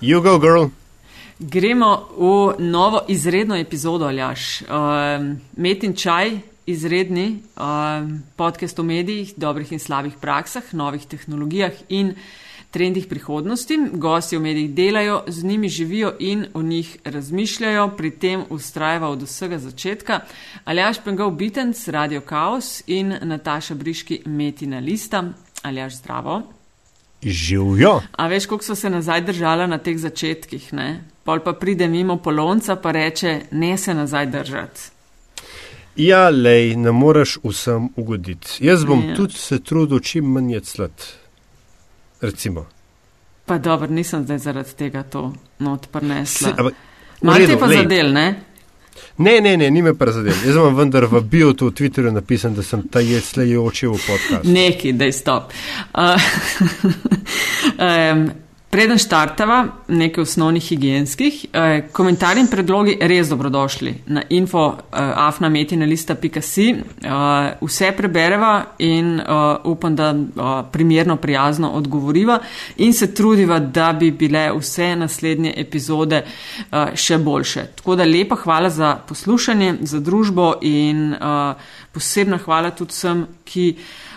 You go, girl. Gremo v novo izredno epizodo, Aljaš. Um, Met in čaj, izredni um, podcast o medijih, dobrih in slabih praksah, novih tehnologijah in trendih prihodnosti. Gosti v medijih delajo, z njimi živijo in o njih razmišljajo, pri tem ustrajava od vsega začetka. Aljaš Pengov Bitens, Radio Chaos in Nataša Briški, Metina Lista. Aljaš, zdravo. Živijo. A veš, koliko so se nazaj držala na teh začetkih, ne? Pol pa pride mimo polonca, pa reče, ne se nazaj držati. Ja, lej, ne moreš vsem ugoditi. Jaz bom Ja. tudi se trudil čim manj clet. Recimo. Pa dobro, nisem zdaj zaradi tega to not prinesla. ampak, Malo te pa lej. zadel, ne? Ne, ne, ne, ni me prizadel. Jaz vam vendar v bio tu v Twitterju napisal, da sem ta jed slejoči v podcast. Neki, da je stop. Uh, um, preden štartava, nekaj osnovnih higijenskih, uh, komentarji in predlogi res dobrodošli na info uh, afnametinalista.si. Uh, vse prebereva in uh, upam, da uh, primerno, prijazno odgovoriva in se trudiva, da bi bile vse naslednje epizode uh, še boljše. Tako da lepa hvala za poslušanje, za družbo in uh, posebna hvala tudi vsem, ki,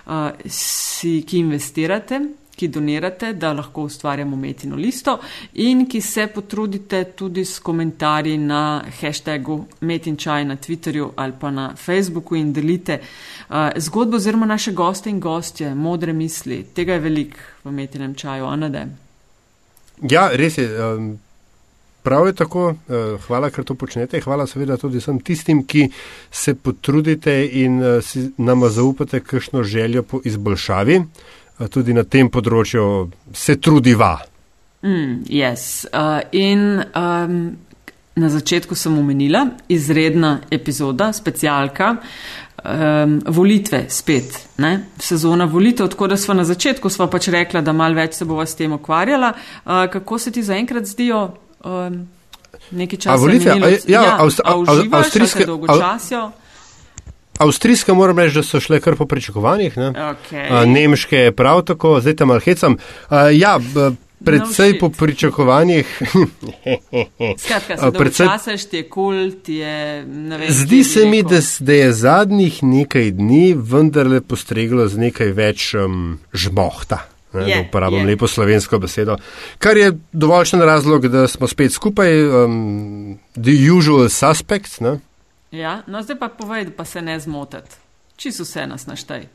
uh, si, ki investirate, ki donirate, da lahko ustvarjamo metino listo in ki se potrudite tudi s komentarji na hashtagu metinčaj na Twitterju ali pa na Facebooku in delite uh, zgodbo oziroma naše goste in gostje, modre misli. Tega je veliko v metinem čaju, Anade. Ja, res je. Um, prav je tako. Uh, hvala, ker to počnete. Hvala seveda tudi vsem tistim, ki se potrudite in si nama zaupate kakšno željo po izboljšavi. Uh, tudi na tem področju se trudiva. Mm, yes. uh, in um, na začetku sem omenila izredna epizoda, specialka. Um, volitve spet, ne? sezona volitev, tako da smo na začetku sva pač rekla, da mal več se bova s tem ukvarjala. Uh, kako se ti zaenkrat zdijo um, neki čas? A volitve? A je- ja, Avst- Av- uživaš, a avstrijske- dolgočasijo? Avstrijske moram reči, da so šle kar po pričakovanjih. Ne? Okay. Nemške prav tako, zdaj tam malhecam. Uh, ja, predvsej No po pričakovanjih. Skratka, se a, predvsem- dolgočasiš, ti je kul, ti je ne vem. Zdi se mi, da, da je zadnjih nekaj dni vendarle postreglo z nekaj več um, žmohta. Ne, Je, uporabim je. lepo slovensko besedo, kar je dovoljšen razlog, da smo spet skupaj, um, the usual suspects. Ne? Ja, no zdaj pa povej, pa se ne zmotiti. Čisto vse nas naštaj.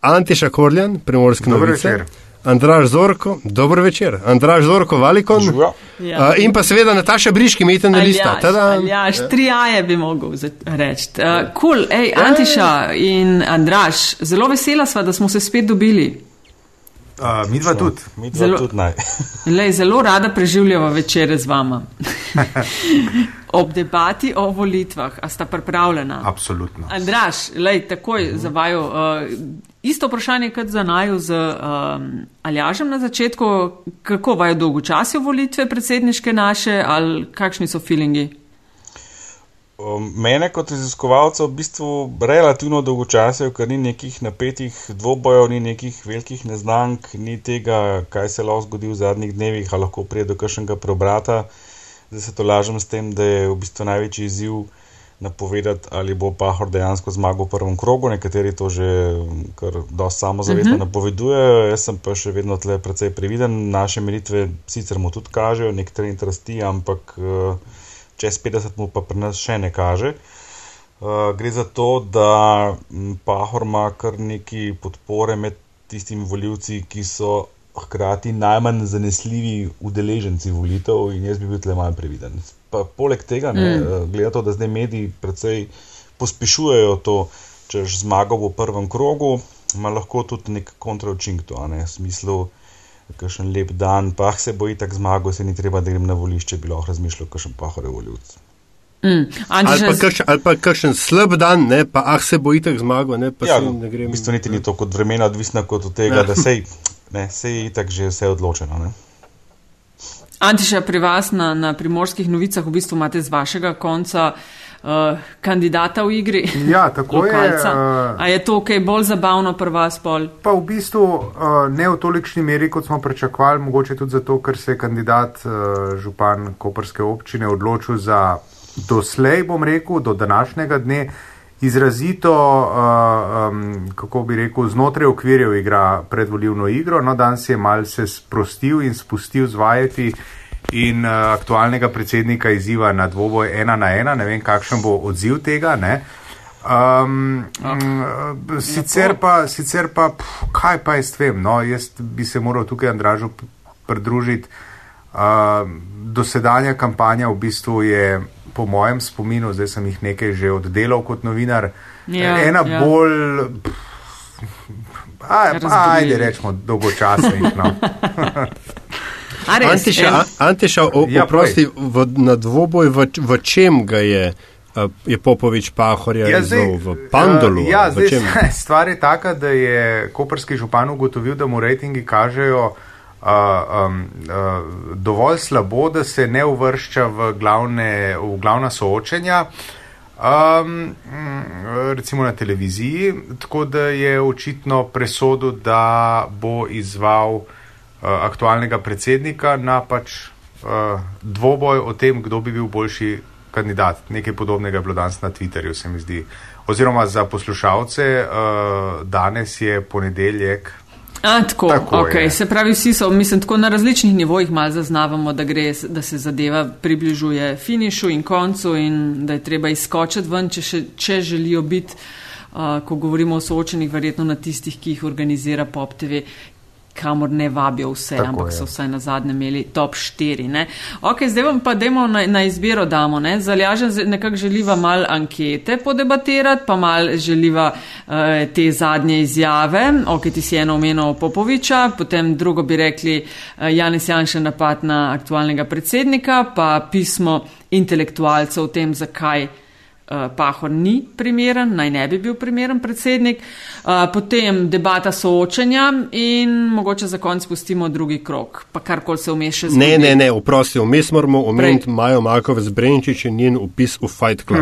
Antiša Korljan, primorski večer. Andraž Zorko, dobro večer. Andraž Zorko, Valikon. Ja. Uh, in pa seveda Nataša Briški, imeten lista. Tada. Aljaš, tri aje bi mogel reči. Uh, cool, ej, Antiša in Andraš, zelo vesela sva, da smo se spet dobili. Uh, mi dva tudi. Mi dva Zelo- tudi naj. Lej, zelo rada preživljava večere z vama. Ob debati o volitvah, a sta pripravljena? Absolutno. Andraš, lej, takoj za vaju. Uh, isto vprašanje kot za naju z um, Aljažem na začetku. Kako vaju dolgočasijo volitve predsedniške naše ali kakšni so feelingi? Um, Mene kot raziskovalca v bistvu relativno dolgočasijo, ker ni nekih napetih dvobojev, ni nekih velikih neznank, ni tega, kaj se lahko zgodi v zadnjih dnevih, ali lahko pride do kakšnega preobrata. Zdaj se to lažem s tem, da je v bistvu največji izziv napovedati, ali bo Pahor dejansko zmagal v prvem krogu. Nekateri to že kar dosti samozavestno uh -huh. napovedujejo, jaz sem pa še vedno tle precej previden. Naše meritve sicer mu tudi kažejo, nek trend rasti, ampak uh, čez 50 mu pa pri nas še ne kaže. Uh, gre za to, da Pahor ima kar neki podpore med tistimi voljivci, ki so hkrati najmanj zanesljivi udeleženci volitev in jaz bi bil tle malo previden. Pa, poleg tega, ne, mm. glede na to, da zdaj mediji precej pospešujejo to, če zmagal v prvem krogu, ima lahko tudi nek kontraučink to, ne, v smislu, kakšen lep dan, pa se boji tako zmagal, se ni treba, da grem na volišče, bi lahko razmišljal, kakšen pahore voljivc. Mm. Ali Antiša, pa, kakšen, ali pa kakšen slab dan, ne, pa ah se bojite zmago, ne, pa Ja, se ne grem. v bistvu niti ni to kot vremena odvisno kot od tega, Ja. da sej, ne, sej itak že vse odločeno. Ne. Antiša, pri vas na, na primorskih novicah v bistvu imate z vašega konca uh, kandidata v igri. Ja, tako lokalca. je. Uh, A je to kaj bolj zabavno pri vas pol? Pa v bistvu uh, ne v tolikšni meri, kot smo pričakovali, mogoče tudi zato, ker se je kandidat uh, župan Koperske občine odločil za doslej, bom rekel, do današnjega dne izrazito, uh, um, kako bi rekel, znotraj okvirjev igra predvoljivno igro. No, danes je malce sprostil in spustil z vajeti in uh, aktualnega predsednika izziva na dvoboj ena na ena. Ne vem, kakšen bo odziv tega. Ne? Um, um, sicer pa, sicer pa pf, kaj pa jaz vem, no, jaz bi se moral tukaj Andražu pridružiti. Uh, dosedanja kampanja v bistvu je po mojem spominu, zdaj sem jih nekaj že oddelal kot novinar, Ja, ena ja. bolj, aj, Razburljivi. ajde rečemo, dolgočasnih. No. Antiša, en- a- Antiša o, Ja, oprosti, v, na dvoboj, v, v čem ga je, je Popovič Pahorja ja, izzval? V Pandolu? ja, zdaj, stvar je taka, da je koperski župan ugotovil, da mu rejtingi kažejo uh, um, uh, dovolj slabo, da se ne uvršča v, glavne, v glavna soočenja. Um, recimo na televiziji, tako da je očitno presodil, da bo izval uh, aktualnega predsednika na pač uh, dvoboj o tem, kdo bi bil boljši kandidat. Nekaj podobnega je bilo danes na Twitterju, se mi zdi. Oziroma za poslušalce, uh, danes je ponedeljek. A, tako, Tako okay. je. se pravi, vsi so, mislim, tako na različnih nivojih malo zaznavamo, da, gre, da se zadeva približuje finišu in koncu in da je treba izskočiti ven, če, še, če želijo biti, uh, ko govorimo o soočenih, verjetno na tistih, ki jih organizira Pop TV, kamor ne vabijo vse, Tako ampak je. so vsaj na zadnje imeli top 4. Ne? Ok, zdaj vam pa dajmo na, na izbiro damo. Ne? Zaljažen nekako želiva mal ankete podebatirati, pa mal želiva uh, te zadnje izjave. Ok, ti si eno omenil Popoviča, potem drugo bi rekli uh, Janis Janša napad na aktualnega predsednika, pa pismo intelektualcev o tem, zakaj Pahor ni primeren, naj ne bi bil primeren predsednik, uh, potem debata soočenja in mogoče za konec pustimo drugi krok, pa karkoli se vmes še zgodi. Ne, ne, ne, oprosti, vmes moramo omeniti Majo Makovec Brenčič in njen upis v Fight Club.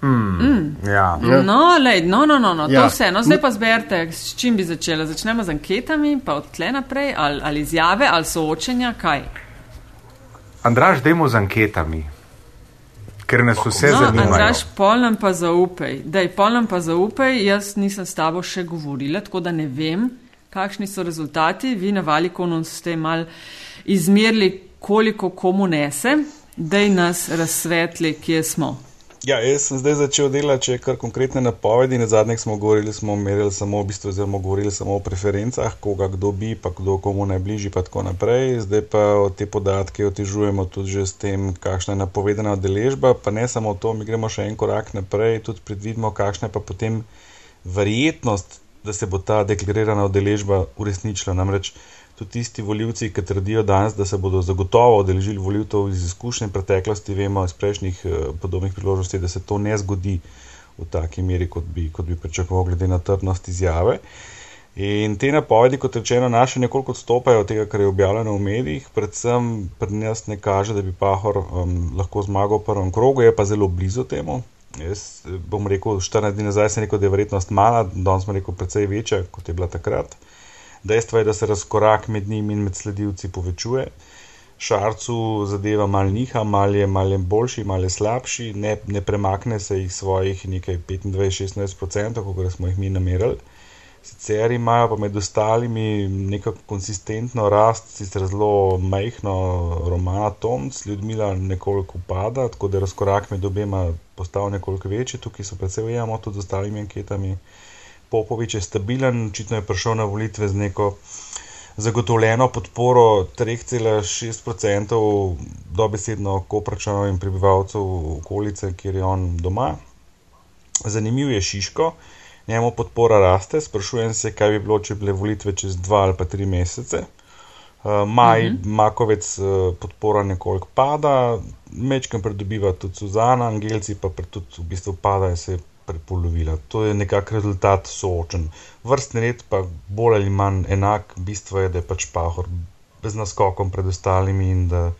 Hmm. Ja. No, lej, no, no, no, no ja. Ja. to vse. No, zdaj pa zberite, s čim bi začela. Začnemo z anketami, pa od tle naprej, ali, ali izjave, ali soočenja, kaj. Andraž, dajmo z anketami, ker nas vse No, zanima. Andraš, polnem pa zaupaj. Daj, polnem pa zaupaj, jaz nisem s tabo še govorila, tako da ne vem, kakšni so rezultati. Vi na Valikonu ste mal izmerili, koliko komu nese, daj nas razsvetli, kje smo. Ja, jaz sem zdaj začel delati, če je kar konkretne napovedi. Na zadnjih smo govorili, smo merili samo, v bistvu, oziroma govorili samo o preferencah, koga kdo bi, pa kdo komu najbližji, pa tako naprej. Zdaj pa te podatke otežujemo tudi že s tem, kakšna je napovedana udeležba. Pa ne samo to, mi gremo še en korak naprej, tudi predvidimo, kakšna je pa potem verjetnost, da se bo ta deklarirana udeležba uresničila. Namreč tudi tisti voljivci, ki trdijo danes, da se bodo zagotovo odeležili volitev iz izkušnje preteklosti, vemo iz prejšnjih eh, podobnih priložnosti, da se to ne zgodi v taki meri, kot bi, kot bi pričakoval, glede na trdnost izjave. In te napovedi, kot rečeno, naše nekoliko odstopajo od tega, kar je objavljeno v medijih, predvsem pri nas ne kaže, da bi Pahor um, lahko zmagal v prvem krogu, je pa zelo blizu temu. Jaz eh, bom rekel, 14 dni nazaj sem rekel, da je verjetnost mala, danes smo rekel, precej večja, kot je bila takrat. Dejstvo je, da se razkorak med njim in med sledilci povečuje. Šarcu zadeva mal niha, mal je, mal je boljši, mal je slabši, ne, ne premakne se jih svojih nekaj 25-16%, kot smo jih mi namerali. Sicer imajo pa med ostalimi neko konsistentno rast, sicer zelo majhno, Romana Tomc, Ljudmila nekoliko upada, tako da razkorak med obema postal nekoliko večji, tukaj se predvsej ujemamo tudi z ostalimi anketami. Popovič je stabilen, očitno je prišel na volitve z neko zagotovljeno podporo 3,6% dobesedno kopračanov in prebivalcev okolice, kjer je on doma. Zanimiv je Šiško, njemu podpora raste, sprašujem se, kaj bi bilo, če bi bile volitve čez dva ali pa tri mesece. Uh, Maj, uh -huh. Makovec uh, podpora nekoliko pada, mečkam pridobiva tudi Suzana, Angelci pa tudi v bistvu padajo se prepolovila. To je nekak rezultat soočen. Vrstni red pa bolj ali manj enak, bistvo je, da je pač pahor z naskokom pred ostalimi in da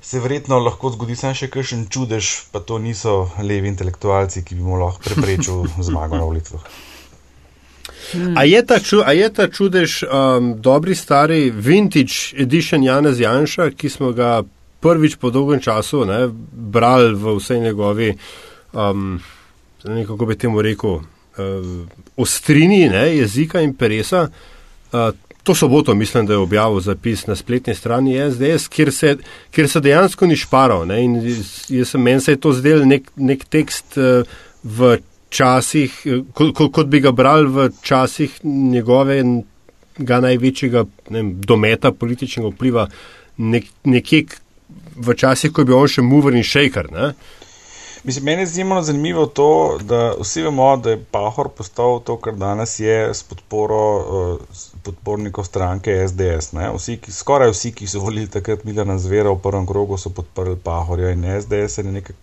se verjetno lahko zgodi samo še kakšen čudež, pa to niso levi intelektualci, ki bi mu lahko preprečil zmago na volitvah. A je ta, ču, a je ta čudež um, dobri stari vintage edition Janez Janša, ki smo ga prvič po dolgem času ne, brali v vsej njegovi, um, kako bi temu rekel, uh, ostrini ne, jezika in peresa. Uh, to soboto mislim, da je objavil zapis na spletni strani SDS, kjer se, kjer se dejansko ni šparal. Ne, in jaz meni se je to zdel nek, nek tekst uh, v časih, kot, kot bi ga bral v časih njegovega največjega ne, dometa političnega vpliva, nek, nekje v časih, ko je bil on še mover in shaker. Ne. Mislim, meni je izjemno zanimivo to, da vsi vemo, da je Pahor postal to, kar danes je s podporo uh, podpornikov stranke SDS. Vsi, ki, skoraj vsi, ki so volili takrat Milana Zvera v prvem krogu, so podprli Pahorja in SDS je nekaj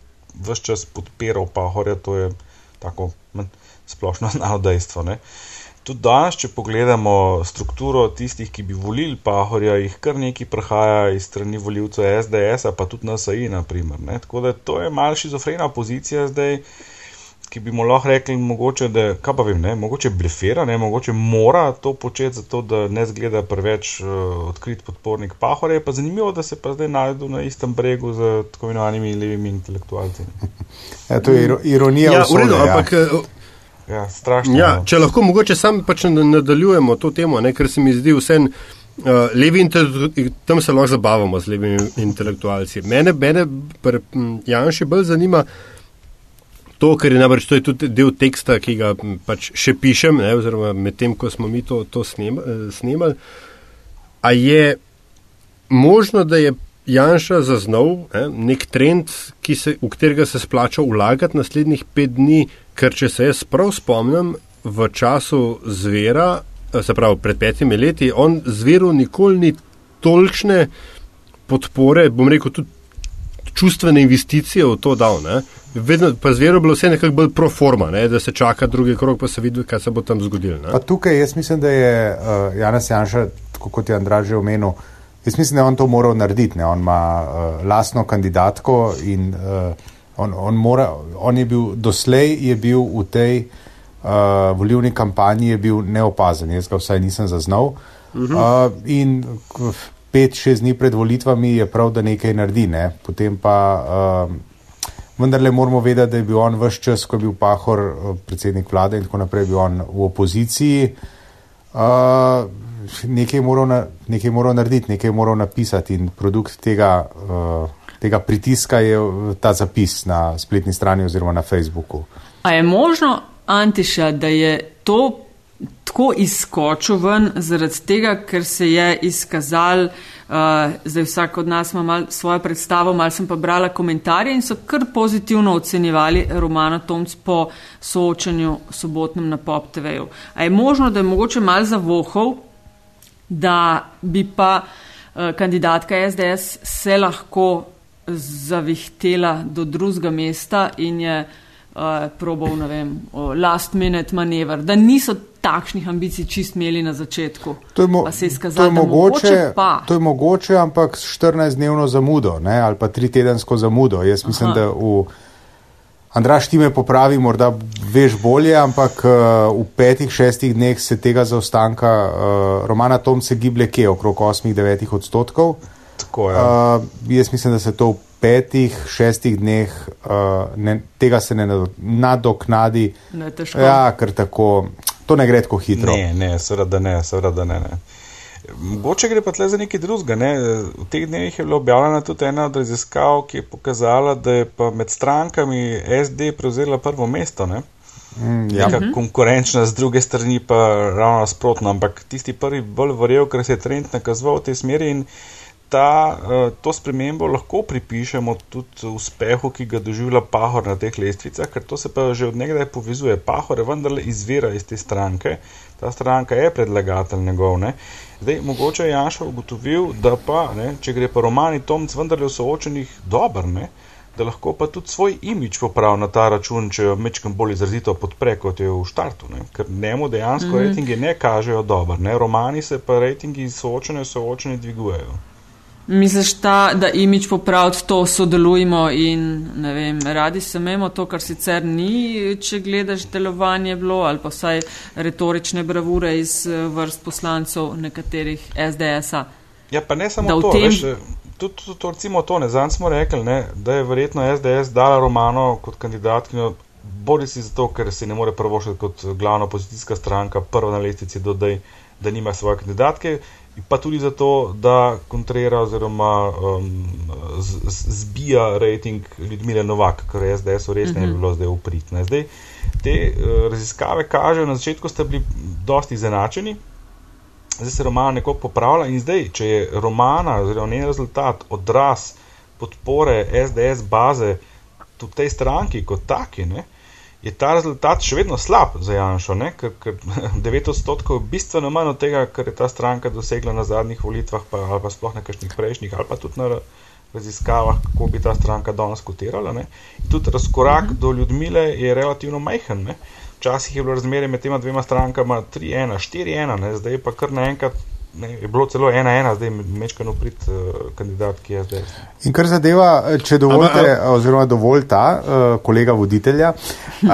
vse čas podpiral Pahorja. To je tako splošno znano dejstvo. Ne. Tudi danes, če pogledamo strukturo tistih, ki bi volili Pahorja, jih kar nekaj prihaja iz strani voljivcev SDS, pa tudi NSAI. Naprimer, Tako da to je malce šizofrena pozicija zdaj, ki bi mu lahko rekli, mogoče, da, kaj pa vem, ne, mogoče blefera, ne, mogoče mora to početi, zato da ne zgleda preveč uh, odkrit podpornik Pahorja. Pa zanimivo, da se pa zdaj najdu na istem bregu z tako imenovanimi levimi intelektualci. Ja, to je ironija. Ja, v redu, ampak. Ja. Ja, strašno. Ja, če lahko mogoče sam pač nadaljujemo to temo, ne, ker se mi zdi vse. Uh, levi tam se lahko zabavamo z levimi intelektualci. Mene, mene pri Janšu bolj zanima to, ker je namreč to je tudi del teksta, ki ga pač še pišem, ne, oziroma medtem, ko smo mi to, to snemali. A je možno, da je Janša zaznal ne, nek trend, se, v katerega se splača vlagati naslednjih pet dni, Ker če se jaz prav spomnim, v času zvera, se pravi pred petimi leti, on zveru nikoli ni tolikšne podpore, bom rekel, tudi čustvene investicije v to dal. Ne? Vedno, pa zveru je bilo vse nekako bolj pro forma, ne? da se čaka drugi krok, pa se vidi, kaj se bo tam zgodilo. Tukaj jaz mislim, da je uh, Janes Janša, tako kot je Andraž že omenil, jaz mislim, da je on to moral narediti. Ne? On ima uh, lastno kandidatko in uh, On, on, mora, on je bil doslej je bil v tej uh, volivni kampanji neopazen, jaz ga vsaj nisem zaznal. Uh -huh. uh, in pet, šest dni pred volitvami je prav, da nekaj naredi. Ne? Potem pa uh, vendarle moramo vedeti, da je bil on vse čas, ko je bil Pahor uh, predsednik vlade in tako naprej, bil on v opoziciji. Uh, nekaj moral, na, nekaj moral narediti, nekaj moral napisati in produkt tega. Uh, tega pritiska je ta zapis na spletni strani oziroma na Facebooku. A je možno, Antiša, da je to tako izskočil ven zaradi tega, ker se je izkazal, uh, zdaj vsak od nas ima mal svojo predstavo, mal sem pa brala komentarje in so kar pozitivno ocenjevali Romana Tomc po soočanju sobotnem na Pop TV-ju. A je možno, da je mogoče mal zavohal, da bi pa uh, kandidatka SDS se lahko zavihtela do drugega mesta in je uh, probal, ne vem, last minute manever, da niso takšnih ambicij čist imeli na začetku. To je, mo izkazal, to je, mogoče, to je mogoče, ampak s 14-dnevno zamudo ne, ali pa 3-tedensko zamudo. Jaz mislim, Aha. da v. Andraš, ti me popravi, morda veš bolje, ampak uh, v petih, šestih dneh se tega zaostanka uh, Romana Tom se giblje kje, okrog 8-9 odstotkov. Tako, ja. uh, jaz mislim, da se to v petih, šestih dneh uh, ne, tega se ne nadoknadi. Ne, ja, ker tako, to ne gre tako hitro. Ne, ne, seveda ne, seveda ne. ne. Mogoče gre pa tle za nekaj drugega. Ne? V teh dnevih je bila objavljena tudi ena od raziskav, ki je pokazala, da je med strankami SD prevzela prvo mesto. Ne? Mm, ja. Neka konkurenčna, z druge strani pa ravno nasprotno. Ampak tisti prvi bolj verjel, ker se je trend nakazoval v tej smeri in ta, eh, to spremembo lahko pripišemo tudi uspehu, ki ga doživlja Pahor na teh lestvicah, ker to se pa že od nekdaj povezuje. Pahor je vendarle izvira iz te stranke, ta stranka je predlagatelj njegov. Ne. Zdaj, mogoče je Janša ugotovil, da pa, ne, če gre pa romani Tomc vendarle v soočenih dober, ne, da lahko pa tudi svoj imič popravi na ta račun, če jo mečkam bolj izrazito podpre, kot je v štartu. Ne. Ker njemu dejansko mm -hmm. rejtingi ne kažejo dober, ne. romani se pa rejtingi soočene, soočene dvigujejo. Misliš, ta, da imič popraviti to sodelujemo in ne vem, radi se imamo to, kar sicer ni, če gledaš delovanje bilo ali pa vsaj retorične bravure iz eh, vrst poslancev nekaterih SDS-a. Ja, pa ne samo to, tem... veš, tudi to, to, recimo to, ne, zanj smo rekli, ne, da je verjetno SDS dala Romano kot kandidatkinjo, bodi si zato, ker se ne more prvošiti kot glavna opozicijska stranka, prva na lestvici, da nima svoje kandidatke pa tudi zato, da kontrira oziroma um, z, z, zbija rejting Ljudmile Novak, kar je zdaj res ne bi mhm. bilo zdaj upritne. Zdaj, te uh, raziskave kažejo, na začetku ste bili dosti izenačeni, zdaj se roman nekoliko popravlja in zdaj, če je romana oziroma njen rezultat odraz podpore SDS baze tudi tej stranki kot taki, ne, je ta rezultat še vedno slab za Janša, ker, ker 9 odstotkov je bistveno manj od tega, kar je ta stranka dosegla na zadnjih volitvah, pa, ali pa sploh na kakšnih prejšnjih, ali pa tudi na raziskavah, kako bi ta stranka danes kotirala. Ne. Tudi razkorak mhm. do ljudmile je relativno majhen. Ne. Včasih je bilo razmerje med tema dvema strankama 3-1, 4-1, zdaj pa kar naenkrat ne, je bilo celo ena, ena, zdaj mečkano prid uh, kandidat, ki je zdaj. In kar zadeva, eh, če dovolite, Ama, oziroma dovolj ta uh, kolega voditelja, uh,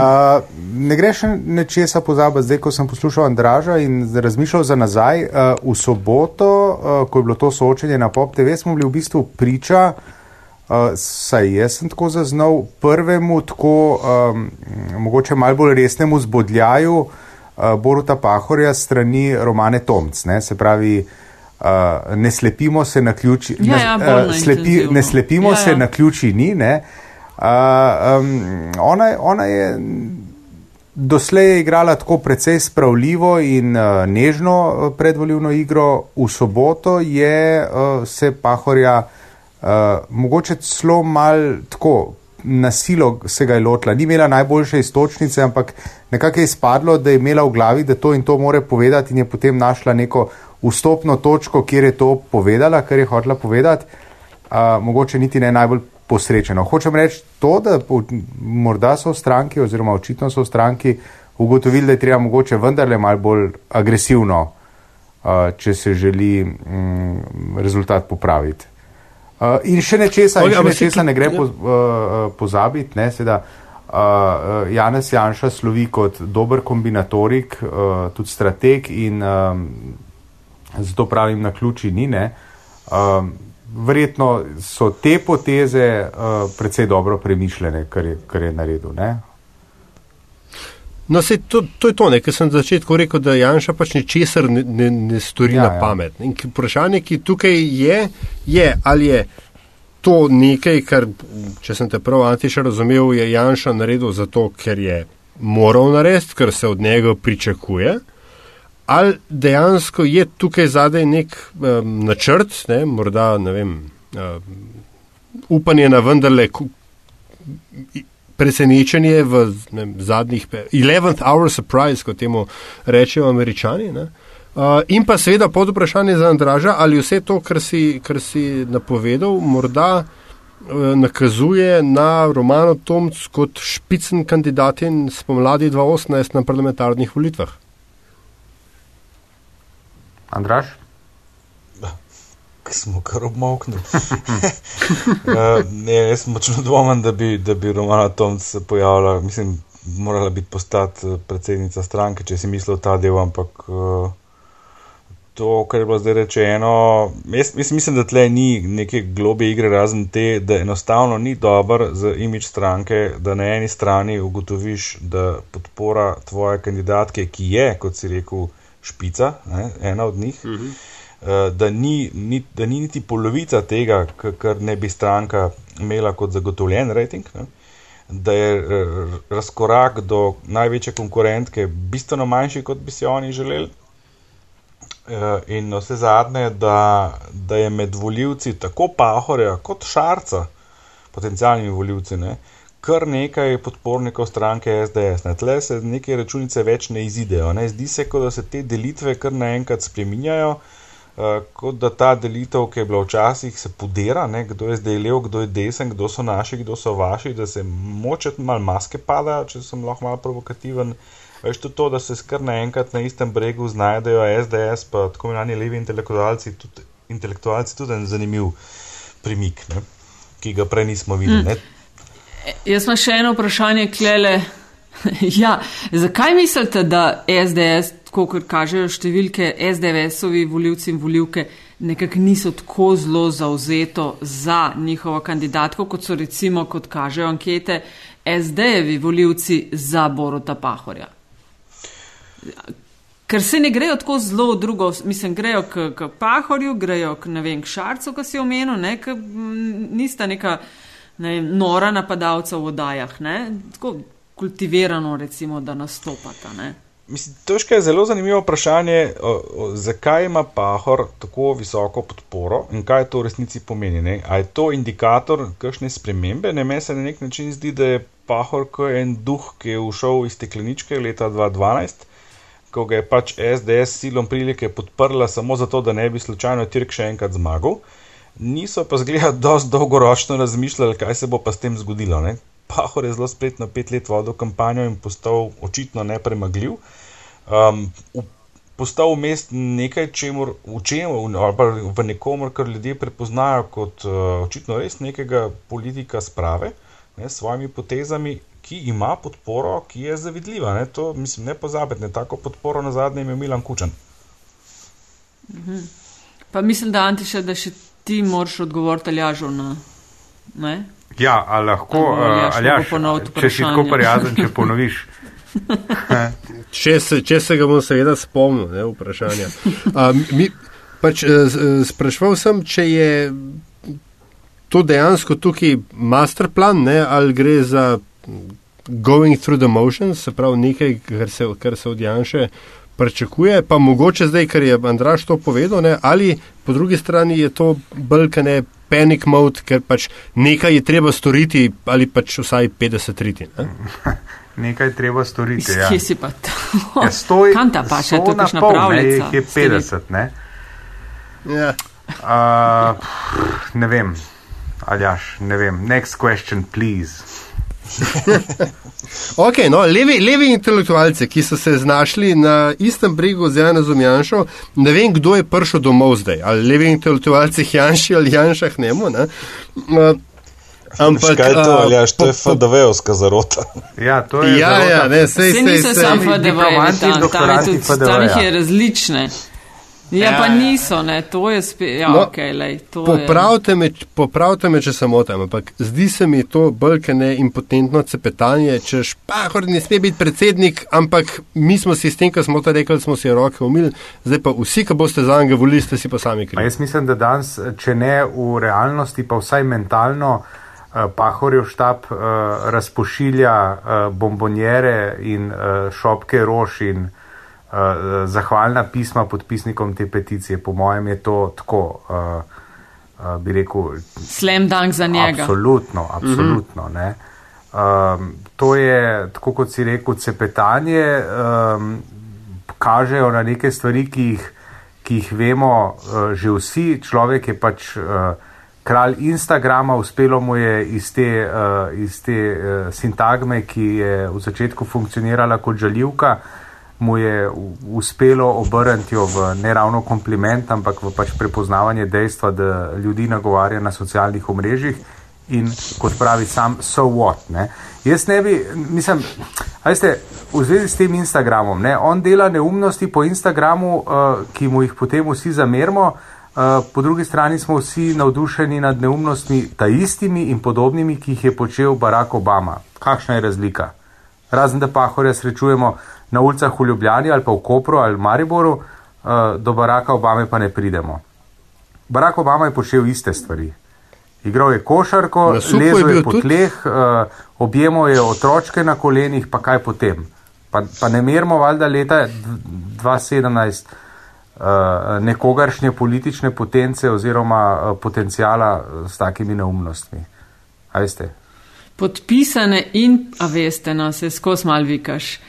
ne greš nečesa pozabiti, zdaj, ko sem poslušal Andraža in razmišljal za nazaj, uh, v soboto, uh, ko je bilo to soočenje na Pop TV, smo bili v bistvu priča, uh, saj jaz sem tako zaznal, prvemu tako, um, mogoče malo bolj resnemu zbodljaju, uh, uh, Boruta Pahorja strani Romane Tomc. Ne, se pravi, uh, ne slepimo se na ključi, ja, ja, uh, slepi, ne slepimo ja, ja. se na ključi ni. Ne, uh, um, ona, ona je doslej je igrala tako precej spravljivo in uh, nežno predvoljivno igro, v soboto je uh, se Pahorja uh, mogoče celo mal tako na silo se ga je lotila. Ni imela najboljše istočnice, ampak nekako je izpadlo, da je imela v glavi, da to in to more povedati in je potem našla neko vstopno točko, kjer je to povedala, kar je hotela povedati. Uh, mogoče niti ne najbolj posrečeno. Hočem reči to, da morda so v stranki, oziroma očitno so v stranki ugotovili, da je treba mogoče vendarle malo bolj agresivno, uh, če se želi um, rezultat popraviti. Uh, in še nečesa, in še nečesa ne gre po, uh, pozabiti, ne, seveda, uh, Janez Janša slovi kot dober kombinatorik, uh, tudi strateg in um, zato pravim na ključi ni. Ne, um, verjetno so te poteze uh, precej dobro premišljene, kar je, kar je naredil. Ne. No, sej, to, to je to, kar sem na začetku rekel, da Janša pač ničesar ne, ne, ne stori ja, na ja. pamet. In vprašanje, ki tukaj je, je, ali je to nekaj, kar, če sem te prav antiša razumel, je Janša naredil zato, ker je moral narediti, ker se od njega pričakuje. Ali dejansko je tukaj zadaj nek um, načrt, ne, morda ne vem, um, upanje na vendarle presenečenje v ne, zadnjih 11th hour surprise, kot temu rečejo američani. Ne. Uh, in pa seveda pod vprašanje za Andraža, ali vse to, kar si, kar si napovedal, morda uh, nakazuje na Romano Tomc kot špicen kandidat in spomladi 2018 na parlamentarnih volitvah. Andraž? Smo kar obmoknili. uh, ne, jaz močno dvomen, da bi, da bi Romana Tomc se pojavila. Mislim, morala biti postati predsednica stranke, če si mislil ta del, ampak. Uh, to, kar je bilo zdaj rečeno. Jaz, jaz mislim, da tle ni neke globe igre, razen te, da enostavno ni dober za imič stranke, da na eni strani ugotoviš, da podpora tvoje kandidatke, ki je, kot si rekel, špica, ne, ena od njih. Uh -huh. Da ni, ni, da ni niti polovica tega, kar ne bi stranka imela kot zagotovljen rating, ne? da je eh, razkorak do največje konkurentke bistveno manjši, kot bi si oni želeli, Eh, in vse zadnje, da, da je med voljivci tako Pahorja kot Šarca, potencijalnimi voljivci, ne, kar nekaj podpornikov stranke SDS. Ne. Tle se neke računice več ne izidejo. Ne. Zdi se, kot da se te delitve kar naenkrat spreminjajo. Uh, kot da ta delitev, ki je bila včasih, se podira, ne, kdo je zdaj lev, kdo je desen, kdo so naši, kdo so vaši, da se moče malo maske padajo, če sem lahko malo provokativen. Veš tudi to, da se skr naenkrat na istem bregu znajdejo SDS, pa tako imenovani levi intelektualci, tudi intelektualci tudi en zanimiv premik, ne? ki ga prej nismo videli. Mm. Jaz imam še eno vprašanje, klele. ja, zakaj mislite, da SDS, tako kot kažejo številke, SDS-ovi voljivci in voljivke nekako niso tako zelo zauzeto za njihovo kandidatko, kot so recimo, kot kažejo ankete, SD-jevi voljivci za Borota Pahorja? Ker se ne grejo tako zelo drugo, mislim, grejo k, k Pahorju, grejo k, ne vem, k Šarcu, ki si omenil, ne, k, nista neka ne, nora napadalca v vodajah, ne, tako kultivirano, recimo, da nastopata. Ne. Mislim, težko je zelo zanimivo vprašanje, o, o, zakaj ima Pahor tako visoko podporo in kaj to v resnici pomeni. Ne? A je to indikator kakšne spremembe? Ne, meni se na nek način zdi, da je Pahor kot en duh, ki je ušel iz stekleničke leta 2012 ko ga je pač SDS silom prilike podprla samo zato, da ne bi slučajno Tirk še enkrat zmagal. Niso pa zgleda dosti dolgoročno razmišljali, kaj se bo pa s tem zgodilo. Ne? Pahor je zelo spletno pet let vodil kampanjo in postal očitno nepremagljiv. Um, postal vmes nekaj, čemur, v čemu, ali v nekomor, kar ljudje prepoznajo kot uh, očitno res nekega politika sprave, ne, s svojimi potezami ki ima podporo, ki je zavidljiva. Ne, to, mislim, ne pozabite, tako podporo na zadnjem je Milan Kučan. Mhm. Pa mislim, da Antiša, da še ti moraš odgovoriti aljažo na. Ne? Ja, ali lahko aljaš, če si tako prijazen, če ponoviš. če, se, če se ga bom seveda spomnil, ne, vprašanja. A, mi, pač, sprašval sem, če je to dejansko tukaj master plan, ne, ali gre za going through the motions, se pravi nekaj, kar se, kar se od Janša pričakuje, pa mogoče zdaj, ker je Andraš to povedal, ne, ali po drugi strani je to balkane panic mode, ker pač nekaj je treba storiti ali pač vsaj 50 riti. Ne? Nekaj je treba storiti. Ja. Kje si pa to? Ja, stoj, Kam ta pa še to kašna pravljica? Ne, je 50, ne? Ja. Uh, ne vem, Aljaš, ne vem. Next question, please. okay, no, levi, levi intelektualci, ki so se znašli na istem bregu z Janom Janšo, ne vem, kdo je prišel domov zdaj. Ali levi intelektualci Janši ali Janšah. Ne? Uh, Ampak, kaj je to, ali je to FDV-ovska zarota? Ja, to je. Ja, ja, ne, sej, sej, sej, sej, samo FDV, tam, tam, tam jih je različne. Ja, ja, pa niso, ne, to je spet. Ja, no, okay, lej, popravite, me, popravite me, če sem otem, ampak zdi se mi to brkene impotentno cepetanje, češ pa, hor ne sme biti predsednik, ampak mi smo si s tem, kar smo to rekli, smo si roke umili, zdaj pa vsi, ki boste za njega volili, ste si pa sami krivi. Jaz mislim, da danes, če ne v realnosti, pa vsaj mentalno, eh, Pahorjev štab uh, razpošilja uh, bombonjere in uh, šopke rož in uh, uh, zahvalna pisma podpisnikom te peticije. Po mojem je to tako, uh, uh, bi rekel. Slem dan za njega. Absolutno, absolutno. Mm -hmm. um, to je, tako kot si rekel, cepetanje, um, kažejo na neke stvari, ki jih, ki jih vemo uh, že vsi. Človek je pač. Uh, Kralj Instagrama, uspelo mu je iz te, uh, iz te uh, sintagme, ki je v začetku funkcionirala kot žaljivka, uh, mu je uspelo obrniti v ne ravno kompliment, ampak v pač prepoznavanje dejstva, da ljudi nagovarja na socialnih omrežjih in kot pravi sam, so what. Ne? Jaz ne bi, mislim, veste, v zvezi s tem Instagramom, ne? on dela neumnosti po Instagramu, uh, ki mu jih potem vsi zamerimo. Uh, po drugi strani smo vsi navdušeni nad neumnostmi, ta istimi in podobnimi, ki jih je počel Barack Obama. Kakšna je razlika? Razen da pa hore srečujemo na ulicah v Ljubljani ali pa v Kopru ali v Mariboru, uh, do Baraka Obame pa ne pridemo. Barak Obama je počel iste stvari. Igral je košarko, lezel je po tleh, uh, objemal je otročke na kolenih, pa kaj potem. Pa, pa ne merimo valjda leta 2017 uh, nekogaršnje politične potence oziroma potencijala s takimi neumnostmi. Podpisane in, a veste, no, se skozi mal vikaš.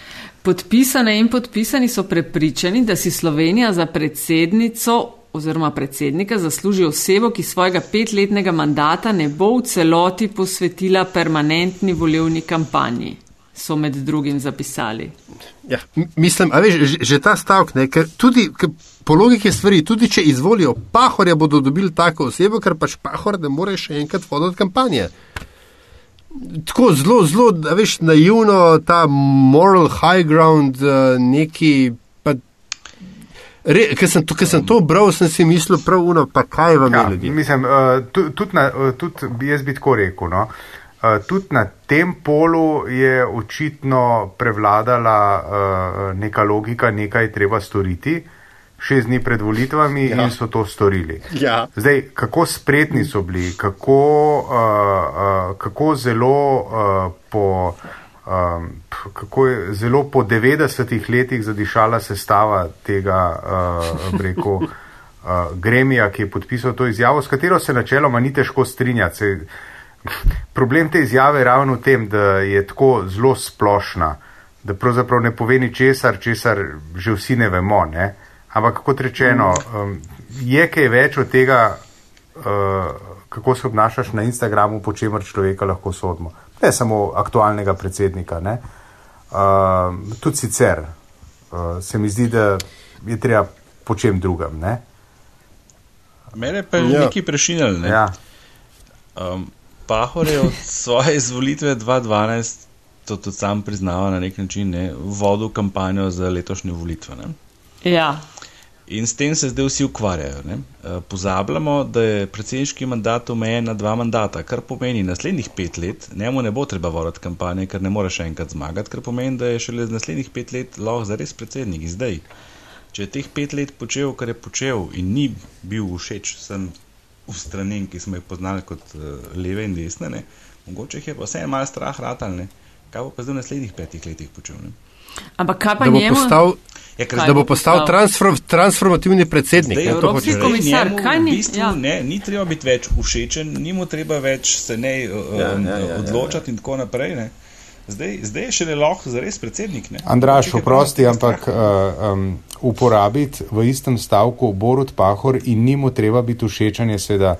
Podpisane in podpisani so prepričani, da si Slovenija za predsednico oziroma predsednika zasluži osebo, ki svojega petletnega mandata ne bo v celoti posvetila permanentni volivni kampanji. so med drugim zapisali. Ja, mislim, a veš, že, že ta stavek, ne, ker tudi ker po logiki stvari, tudi če izvolijo pahorja, bodo dobili tako osebo, ker pač pahor ne more še enkrat voditi kampanje. Tako zelo, zelo, veš, naivno, ta moral high ground, uh, neki. Ker sem, sem to bral, sem si mislil, prav uno, pa kaj vam ja, je ljudi. Mislim, uh, tudi tud tud bi jaz bi tako rekel. No? Uh, tudi na tem polu je očitno prevladala uh, neka logika, nekaj treba storiti. Šest dni pred volitvami ja. in so to storili. Ja. Zdaj, kako spretni so bili, kako, uh, uh, kako zelo uh, po um, kako je zelo po 90-ih letih zadišala sestava tega uh, breku, uh, gremija, ki je podpisal to izjavo, s katero se načeloma ni težko strinjati. Se, problem te izjave je ravno v tem, da je tako zelo splošna, da pravzaprav ne pove ni česar, česar že vsi ne vemo. Ne? Ampak kot rečeno, um, je kaj več od tega, uh, kako se obnašaš na Instagramu, po čemer človeka lahko sodimo ne samo aktualnega predsednika. Uh, tudi sicer uh, se mi zdi, da je treba po čem drugem. Ne? Mene pa je ja. nekaj prešinjalo. Ne? Ja. Um, Pahor je od svoje izvolitve 2012, to tudi sam priznava na nek način, ne, vodil kampanjo za letošnje volitve. Ne? Ja. In s tem se zdaj vsi ukvarjajo. Ne? Eh, pozabljamo, da je predsedniški mandat omejen na dva mandata, kar pomeni naslednjih pet let, njemu ne bo treba voditi kampanje, ker ne more še enkrat zmagati, kar pomeni, da je šele z naslednjih pet let lahko zares predsednik. Zdaj, če je teh pet let počel, kar je počel in ni bil všeč vsem stranem, ki smo jih poznali kot uh, leve in desne, ne? mogoče jih je pa vse malo strah ratalne. Kaj bo pa zdaj v naslednjih petih letih počel? Ne? Ampak kaj pa njemu? Postal... Ja, da bo postal transform, transformativni predsednik. Zdaj, Evropski komisar, kaj ni? Bistvu, ja. ne, ni treba biti več všečen, ni mu treba več se ne uh, ja, ja, ja, odločati ja, ja. in tako naprej. Ne. Zdaj, zdaj je še ne lahko za res predsednik. Andraš, oprosti, ampak uh, um, uporabiti v istem stavku Borut Pahor in ni mu treba biti všečen, je seveda.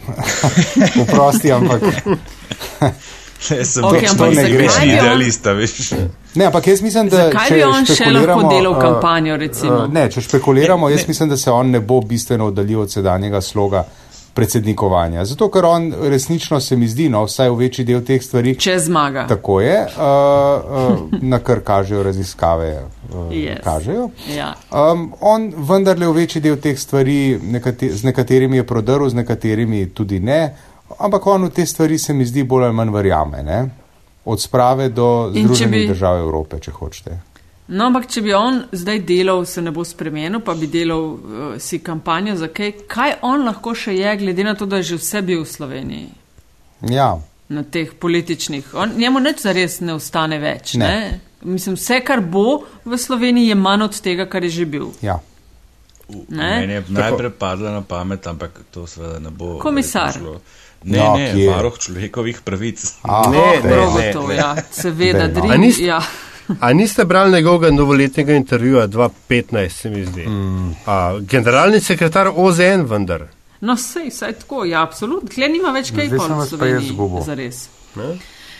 Oprosti, ampak. Ne, sem okay, to ne greš, idealista, veš. Ne, ampak jaz mislim, da če bi on še lahko delal kampanjo, recimo. Uh, ne, če špekuliramo, jaz ne. mislim, da se on ne bo bistveno oddaljil od sedanjega sloga predsednikovanja. Zato, ker on resnično se mi zdi, no, vsaj v večji del teh stvari. Če zmaga. Tako je, uh, uh, na kar kažejo raziskave. Uh, yes. kažejo. Ja. Um, on vendarle v večji del teh stvari, nekate, z nekaterimi je prodrl, z nekaterimi tudi ne. Ampak on v te stvari se mi zdi bolj ali manj verjame, ne? od sprave do Združenih bi... držav Evrope, če hočete. No, ampak če bi on zdaj delal, se ne bo spremenil, pa bi delal uh, si kampanjo za kaj, kaj on lahko še je, glede na to, da je že vse bil v Sloveniji. Ja. Na teh političnih. On, njemu neč zares ne ostane več. Ne. Ne? Mislim, vse, kar bo v Sloveniji, je manj od tega, kar je že bil. Ja. Meni je najprej padlo na pamet, ampak to seveda ne bo. Komisar. Šlo. Ne, no, ne, varoh človekovih pravic. A, ne, ne, ne, ne, ne. Ja, seveda, drim. Ja. A niste brali njegovega novoletnega intervjuja 2015, se mi zdi? Mm. A, generalni sekretar OZN vendar. No, sej, saj tako, ja, absolutno. Tle nima več kaj povedati.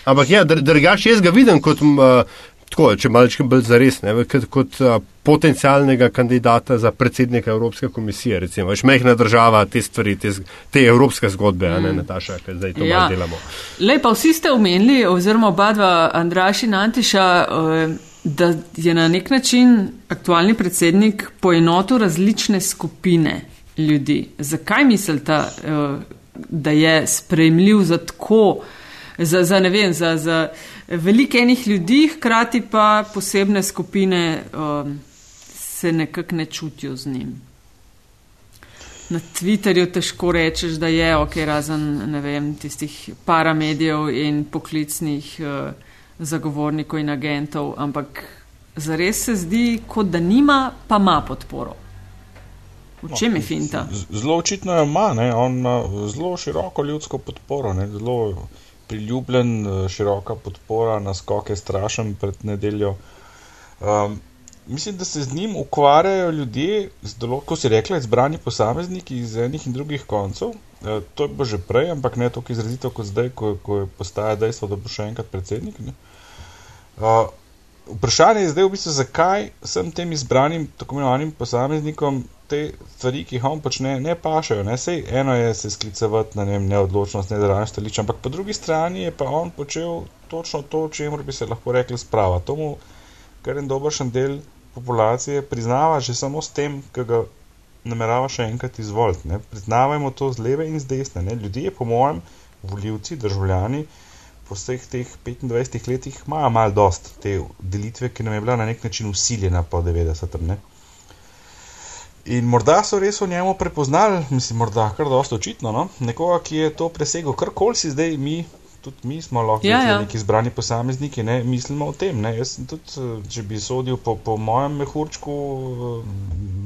Ampak ja, drugače jaz ga vidim kot uh, tako, če malček bolj zares, ne, kot, kot a, potencialnega kandidata za predsednika Evropske komisije, recimo, veš, mehna država, te stvari, te, te evropske zgodbe, mm. ne. Nataša, ker zdaj to ja. delamo. Lepa, vsi ste omenili, oziroma oba dva, Andraš in Antiša, da je na nek način aktualni predsednik poenotil različne skupine ljudi. Zakaj mislite, da je sprejemljiv za tako, za, za ne vem, za. za veliko enih ljudi, hkrati pa posebne skupine um, se nekako ne čutijo z njim. Na Twitterju težko rečeš, da je ok, razen vem, tistih paramedijev in poklicnih uh, zagovornikov in agentov, ampak zares se zdi, kot da nima, pa ima podporo. V čem je finta? Zelo očitno je ima, on ima zelo široko ljudsko podporo. Ne? Zelo priljubljen, eh, široka podpora, naskok je strašen pred nedeljo. Um, mislim, da se z njim ukvarjajo ljudje, kot si rekla, izbrani posamezniki iz enih in drugih koncev. E, to je bilo že prej, ampak ne tako izrazito kot zdaj, ko, ko postaja dejstvo, da bo še enkrat predsednik. Ne? Uh, vprašanje je zdaj v bistvu, zakaj sem tem izbranim, tako imenovanim posameznikom te stvari, ki jih on počne, ne pašajo. Ne? Sej, eno je se sklicevati na ne, neodločnost, nezaran stališče, ampak po drugi strani je pa on počel točno to, o čemer bi se lahko rekli sprava. To mu kar en dobršen del populacije priznava že samo s tem, ki ga namerava še enkrat izvoliti. Priznavajmo to z leve in z desne. Ne? Ljudje, po mojem, voljivci, državljani, po vseh teh 25 letih imajo malo dost te delitve, ki nam je bila na nek način usiljena po 90. In morda so res v njemu prepoznali, mislim, morda kar dosto očitno, no? nekoga, ki je to presegel, kar koli si zdaj mi, tudi mi smo lahko ja, ja. neki izbrani posamezniki, ne mislimo o tem. Ne? Jaz sem tudi, eh, če bi sodil po, po mojem mehurčku, eh,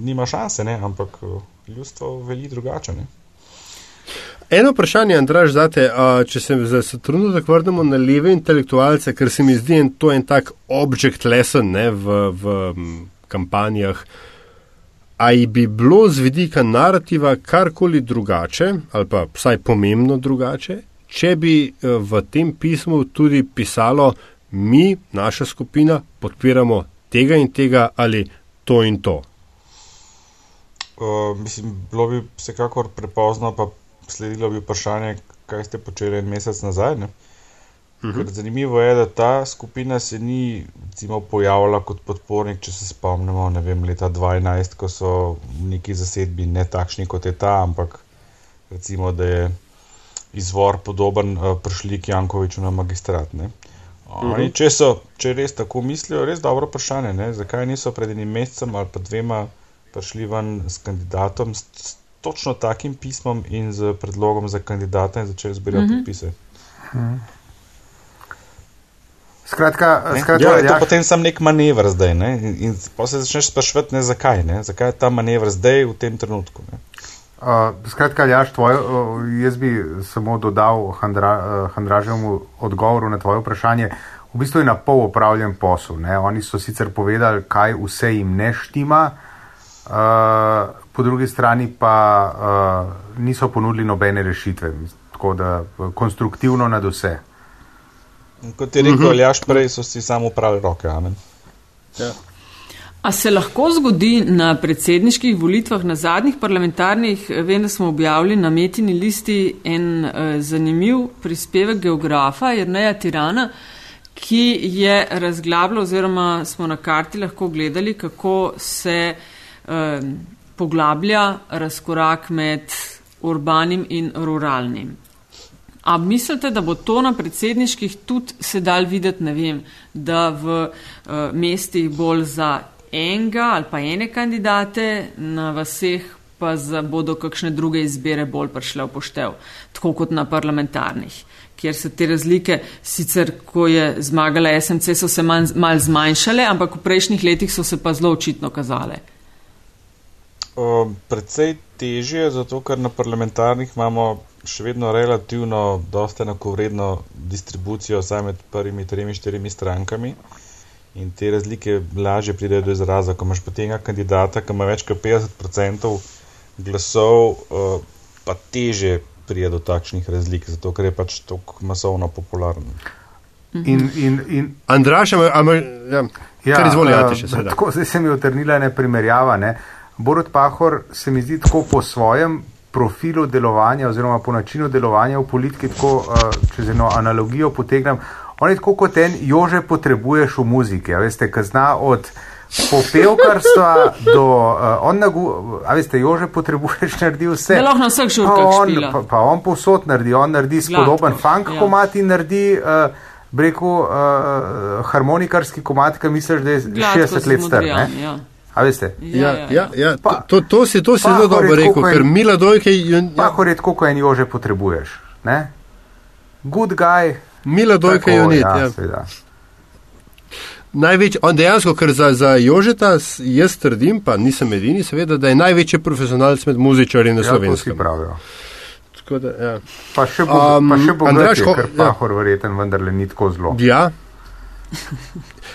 nima šanse, ne? ampak eh, ljudstvo veli drugače. Ne? Eno vprašanje, Andraž, zate, če se za trenutek vrnemo na leve intelektualce, ker se mi zdi en, to en tak object lesson ne, v, v kampanjah. Ali bi bilo z vidika narativa karkoli drugače, ali pa vsaj pomembno drugače, če bi eh, v tem pismu tudi pisalo, mi, naša skupina, podpiramo tega in tega ali to in to? Uh, mislim, bilo bi vsekakor prepozno, pa sledilo bi vprašanje, kaj ste počeli en mesec nazaj. Uh, Mhm. Zanimivo je, da ta skupina se ni recimo, pojavila kot podpornik, če se spomnimo, ne vem, leta 2012, ko so neki zasedbi ne takšni kot je ta, ampak recimo, da je izvor podoben uh, prišli k Jankoviču na magistrat. Ne? Oni, mhm. če, so, če res tako mislijo, res dobro vprašanje, ne? zakaj niso pred enim mesecem ali pa dvema prišli ven s kandidatom, s, s točno takim pismom in z predlogom za kandidata in začeli zbirati mhm. podpise. Mhm. Skratka, ne? skratka, ja, ja. potem sem nek manevr zdaj. Ne? In, in pa se začneš sprašvati, zakaj, ne? zakaj je ta manevr zdaj v tem trenutku. Uh, skratka, Jaš, tvoj, uh, jaz bi samo dodal Handra, uh, Handraževemu odgovoru na tvoje vprašanje. V bistvu je na pol upravljen posel. Ne? Oni so sicer povedali, kaj vse jim ne štima, uh, po drugi strani pa uh, niso ponudili nobene rešitve. Tako da konstruktivno nad vse. Kot je rekel, uh -huh. prej so si samo pravi roke. Ja. A se lahko zgodi na predsedniških volitvah, na zadnjih parlamentarnih, vem, da smo objavili na metini listi en uh, zanimiv prispevek geografa Jrneja Tirana, ki je razglabljal oziroma smo na karti lahko gledali, kako se uh, poglablja razkorak med urbanim in ruralnim. A mislite, da bo to na predsedniških tudi sedaj videti, ne vem, da v uh, mestih bolj za enega ali pa ene kandidate, na vseh pa za, bodo kakšne druge izbire bolj prišle v poštev, tako kot na parlamentarnih, kjer se te razlike, sicer ko je zmagala SMC, so se mal, mal zmanjšale, ampak v prejšnjih letih so se pa zelo očitno kazale. Uh, predvsej težje, zato ker na parlamentarnih imamo še vedno relativno dosta enakovredno distribucijo vsaj med prvimi tremi, štirimi strankami. In te razlike lažje pridejo do izraza, ko imaš potem kandidata, ki ima več kot 50% glasov, uh, pa teže pride do takšnih razlik, zato ker je pač tako masovno popularen. In, in, in, Andraš, ali ja, ja, izvolite še sedaj? Tako se mi je utrnila ena primerjava. Ne? Borod Pahor se mi zdi tako po svojem profilu delovanja oziroma po načinu delovanja v politiki, tako uh, če z eno analogijo potegnem. On je tako kot en, jože potrebuješ v muziki, a veste, ki zna od popevkarstva do, uh, on nagu, a veste, jože potrebuješ naredi vse. Ne lahko na vseh žurkah. Pa, pa, pa on povsod naredi, on naredi spodoben funk ja. komat in naredi. Uh, Breku uh, harmonikarski komat, ki misliš, da je Gladko 60 let star. Ja. A veste? Ja, ja, ja. ja. Pa, to, to si, to si zelo dobro rekel, ker Mila Dojke. Ja. Pa, ko je tako, ko en jože potrebuješ. Ne? Good guy. Mila Dojke je unit. Ja, ja. Največ, on dejansko, ker za, za Jožeta jaz trdim, pa nisem edini, seveda, da je največji profesionalc med muzičarji na ja, slovenskem. Da, ja. Pa še bo, um, pa še bo Andraš, ker ja. pahor verjeten, vendar le ni tako zelo. Ja.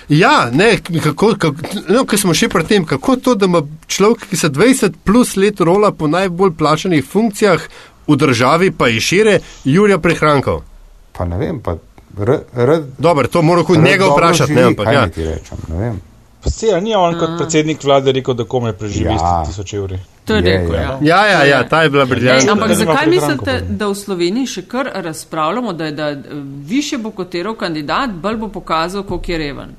Ja, ne, kako, kako, no, ko smo še pri tem, kako to, da ima človek, ki se 20 plus let rola po najbolj plačanih funkcijah v državi, pa je šire, Jurija prehrankov. Pa ne vem, pa R, r, Dobro, to mora kot njega vprašati, ne, ampak kaj ja. ti rečem, ne vem. Ja, ni on kot predsednik vlade rekel, da kome preživi Ja. s tisoč evri. To je Je, rekel, ja. ja. Ja, ja, ja, ta je bila Ej, briljantna. ampak zakaj prihrankov, mislite, da v Sloveniji še kar razpravljamo, da, je, da eh, više bo kotiral kandidat, bolj bo pokazal, koliko je reven?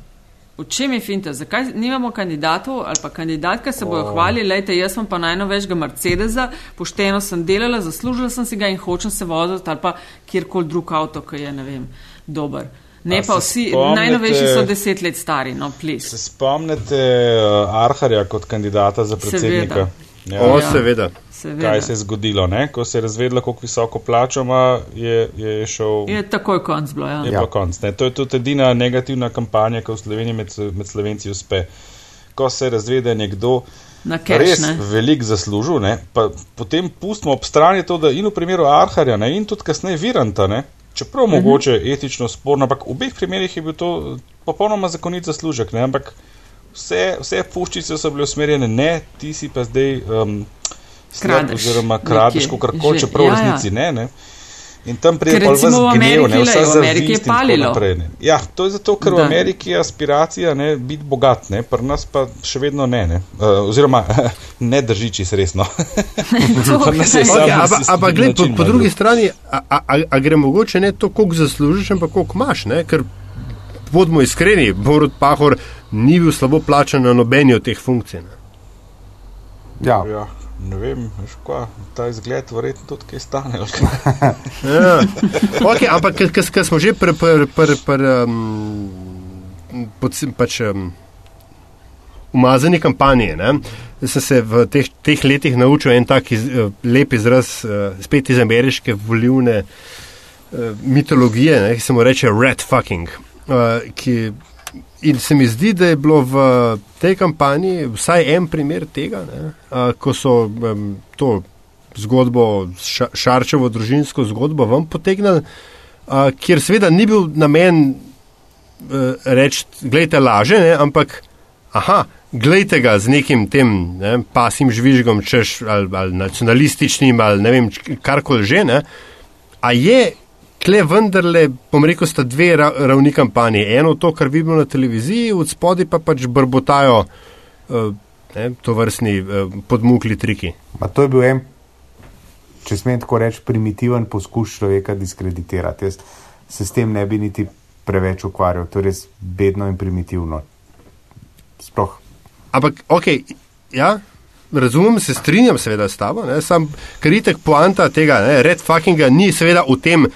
V čem je finta? Zakaj nimamo kandidatov ali pa kandidatka se bojo hvalili, lejte, jaz sem pa najnovejšega Mercedesa, pošteno sem delala, zaslužila sem si ga in hočem se voziti ali pa kjerkoli drug avto, ki je, ne vem, dober. Ne A pa vsi, spomnite- najnovejši so deset let stari, no, plis. Se spomnite uh, Arharja kot kandidata za predsednika? Seveda. Ja. O, seveda. Seveda. Kaj se je zgodilo? Ne? Ko se je razvedlo, koliko visoko plačo ima, je, je šel. Je takoj konc bilo, ja. Je Ja. konc. Ne? To je tudi edina negativna kampanja, ki v Sloveniji med, med Slovenci uspe. Ko se razvede, nekdo Na cash, res ne. velik zaslužil, ne? pa potem pustimo ob strani to, da in v primeru Arharja ne? in tudi kasneje Viranta, ne? čeprav Mhm. mogoče etično sporno, ampak v obeh primerih je bil to popolnoma zakonit zaslužek. Ne? Ampak vse, vse puščice so bile usmerjene, ne, ti si pa zdaj um, Kradeš oziroma kradeš, koli, že. čeprav v Ja, ja. resnici ne. ne? In tam pride Ker pol recimo vas v gnev, Ameriki, ne, vsa glej, v Ameriki je palilo. Ja, to je zato, ker v Da. Ameriki je aspiracija ne, biti bogat, ne, pri nas pa še vedno ne. ne. Uh, oziroma, ne drži čisto resno. Je ampak gled, po, po drugi drug. strani, a, a, a, a gre mogoče ne to, koliko zaslužiš, ampak koliko imaš, ne? ker bodimo iskreni, Borod Pahor ni bil slabo plačan na nobeni od teh funkcij. Ne? Ja. Ja, ne vem, kva, ta izgled verjetno tudi kaj stane. Ja. Okay, ampak, ker smo že pri pr, pr, pr, um, pač, um, umazani kampanji, ne? sem se v teh, teh letih naučil en tak iz, uh, lep izraz, uh, spet iz ameriške volivne uh, mitologije, ne? ki se mu reče red fucking. Uh, ki, in se mi zdi, da je bilo v tej kampanji vsaj en primer tega, ne? uh, ko so um, to zgodbo, ša, Šarčevo družinsko zgodbo vam potegnili, uh, kjer seveda ni bil namen uh, reči, gledajte, laže, ne, ampak aha, gledajte ga z nekim tem ne, pasim žvižgom, češ ali, ali nacionalističnim ali ne vem, karkoli že. Ne, a je kle vendarle, bom rekel, sta dve ra, ravni kampanje. Eno to, kar vidimo na televiziji, od spodaj pa pač brbotajo uh, ne, to vrstni uh, podmukli triki. Ma to je bil en, če smem tako reči, primitiven poskus človeka diskreditirati. Jaz se s tem ne bi niti preveč ukvarjal, to je res bedno in primitivno. Sploh. Ampak, ok, ja, razumem, se strinjam seveda s tabo, ne, sam kritek poanta tega, ne, red fuckinga ni seveda v tem,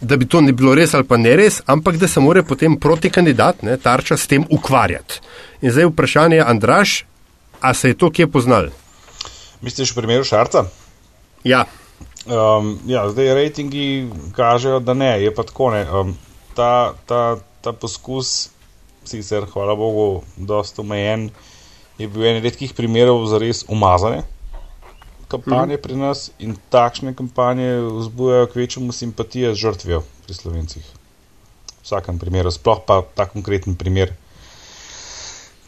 da bi to ne bilo res ali pa ne res, ampak da se mora potem proti kandidat, ne, tarča s tem ukvarjati. In zdaj vprašanje, Andraš, a se je to kje poznal? Misliš v primeru Šarca? Ja, Um, ja, zdaj rejtingi kažejo, da ne, je pa tako ne. Um, ta, ta, ta poskus, sicer hvala Bogu, dosta omejen, je bil en redkih primerov za res umazane kampanje mm. pri nas in takšne kampanje vzbujajo kvečemu simpatije z žrtvijo pri slovencih. V vsakem primeru, sploh pa ta konkreten primer.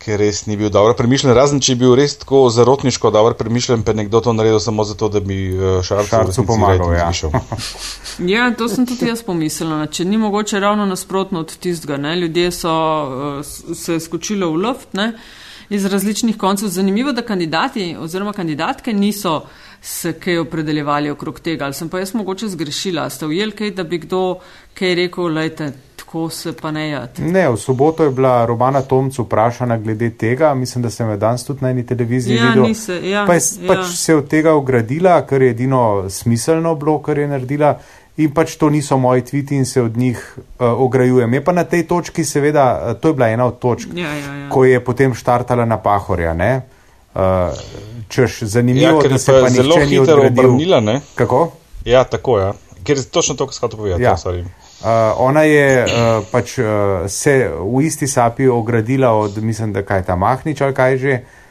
Ker res ni bil dobro premišljen, razen če je bil res tako zarotniško dobro premišljen, pa je nekdo to naredil samo zato, da bi eh, Šarcu, pomagal, ja. Ja, to sem tudi jaz pomislila. Če ni mogoče ravno nasprotno od tistega, ne? ljudje so uh, s- se skočili v luft ne? Iz različnih koncev. Zanimivo, da kandidati oziroma kandidatke niso se kaj opredeljevali okrog tega. Ali sem pa jaz mogoče zgrešila? Ste ujeli kaj, da bi kdo kaj rekel, lejte, tako se pa ne jad. Ne, v soboto je bila Romana Tomc vprašana glede tega, mislim, da sem jo danes tudi na eni televiziji Ja, videl. nise, ja, pa je ja. pač se od tega ogradila, kar je edino smiselno bilo, kar je naredila. In pač to niso moji tviti in se od njih uh, ograjujem. Je pa na tej točki, seveda, uh, to je bila ena od točk, Ja, ja, ja. ko je potem štartala na Pahorja. Ne? Uh, češ, Ja, zanimivo, ker da je se pa pa zelo hitro obrnila, ne? Kako? Ja, tako je. Ja. Ker je točno to, kar sem hotel povedati. Ja. Ja. sorry. Uh, ona je uh, pač uh, se v isti sapi ogradila od, mislim, da kaj je ta Mahnič ali kaj že, uh,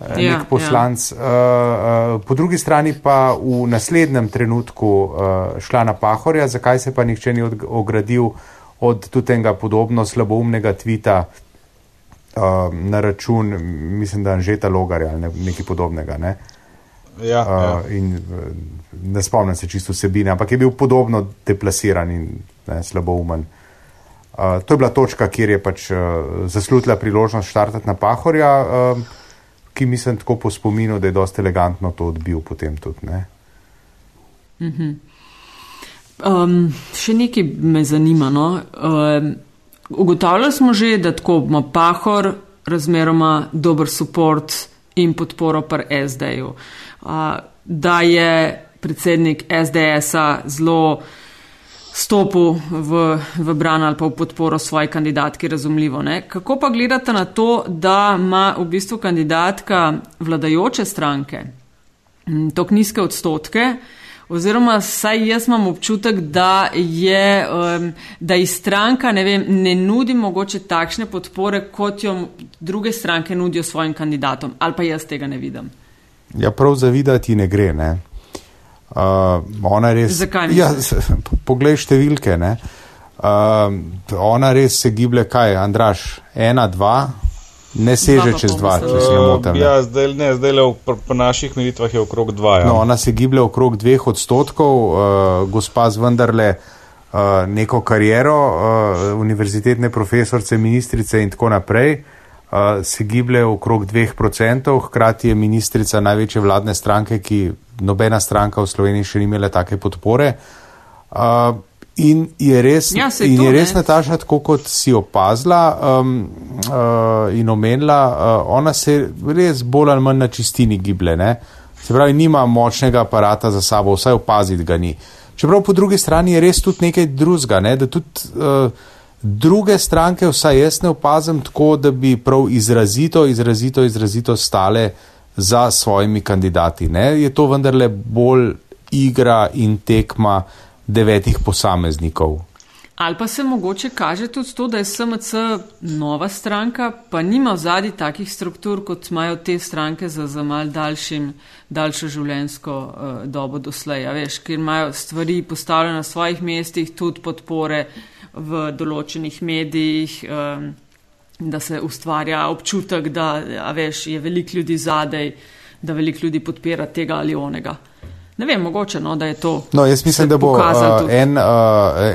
Ja, nek poslanc. Uh, uh, po drugi strani pa v naslednjem trenutku uh, šla na Pahorja, zakaj se pa nihče ni od, ogradil od tudi tega podobno slaboumnega tvita uh, na račun, mislim, da Anžeta Logarja ali ne, nekaj podobnega. Ne? Ja, ja. Uh, in, uh, ne spomnim se čisto vsebine, ampak je bil podobno deplasiran in ne, slaboumen. Uh, to je bila točka, kjer je pač uh, zaslutila priložnost štartati na Pahorja, uh, ki mislim tako po spominu, da je dosti elegantno to odbil potem tudi. Mm -hmm. um, še nekaj me zanima. No? Um, ugotavljali smo že, da tako ima Pahor razmeroma dober podpor in podporo pri SD-ju. Uh, da je predsednik SDS-a zelo stopil v, v bran ali pa v podporo svoji kandidatki, razumljivo. Ne? Kako pa gledate na to, da ima v bistvu kandidatka vladajoče stranke tako nizke odstotke? Oziroma, saj jaz imam občutek, da je, um, da iz stranka ne, vem, ne nudi mogoče takšne podpore, kot jo druge stranke nudijo svojim kandidatom, ali pa jaz tega ne vidim. Ja, prav zavidati ne gre. Ne? Uh, res, Zakaj? Ja, poglej številke. Uh, ona res se giblje, kaj, Andraš, ena, dva, ne seže dva čez dva, če se ne motim. Ja, zdaj, ne, zdaj le v, po naših meritvah je okrog dva. Ja. No, ona se giblje okrog dveh odstotkov, uh, gospa z vendarle uh, neko kariero, uh, univerzitetne profesorce, ministrice in tako naprej. Uh, se giblje okrog 2%, hkrati je ministrica največje vladne stranke, ki nobena stranka v Sloveniji še ni imela take podpore. Uh, in je res, ja, in to, je res Nataša, tako kot si opazila um, uh, in omenila, uh, ona se res bolj ali manj na čistini giblje. Ne? Se pravi, nima močnega aparata za sabo, vsaj opaziti ga ni. Čeprav po drugi strani je res tudi nekaj drugega, ne? da tudi uh, druge stranke, vsaj jaz ne opazim tako, da bi prav izrazito, izrazito, izrazito stale za svojimi kandidati. Ne? Je to vendarle bolj igra in tekma devetih posameznikov. Ali pa se mogoče kaže tudi to, da je SMC nova stranka, pa nima v zadnji takih struktur, kot imajo te stranke za, za mal daljšim, daljšo življenjsko uh, dobo doslej. Veš, ker imajo stvari postavljene na svojih mestih, tudi podpore v določenih medijih. Um, da se ustvarja občutek, da veš, je veliko ljudi zadej, da veliko ljudi podpira tega ali onega. Ne vem, mogoče, no, da je to. No, jaz mislim, da bo uh, en, uh,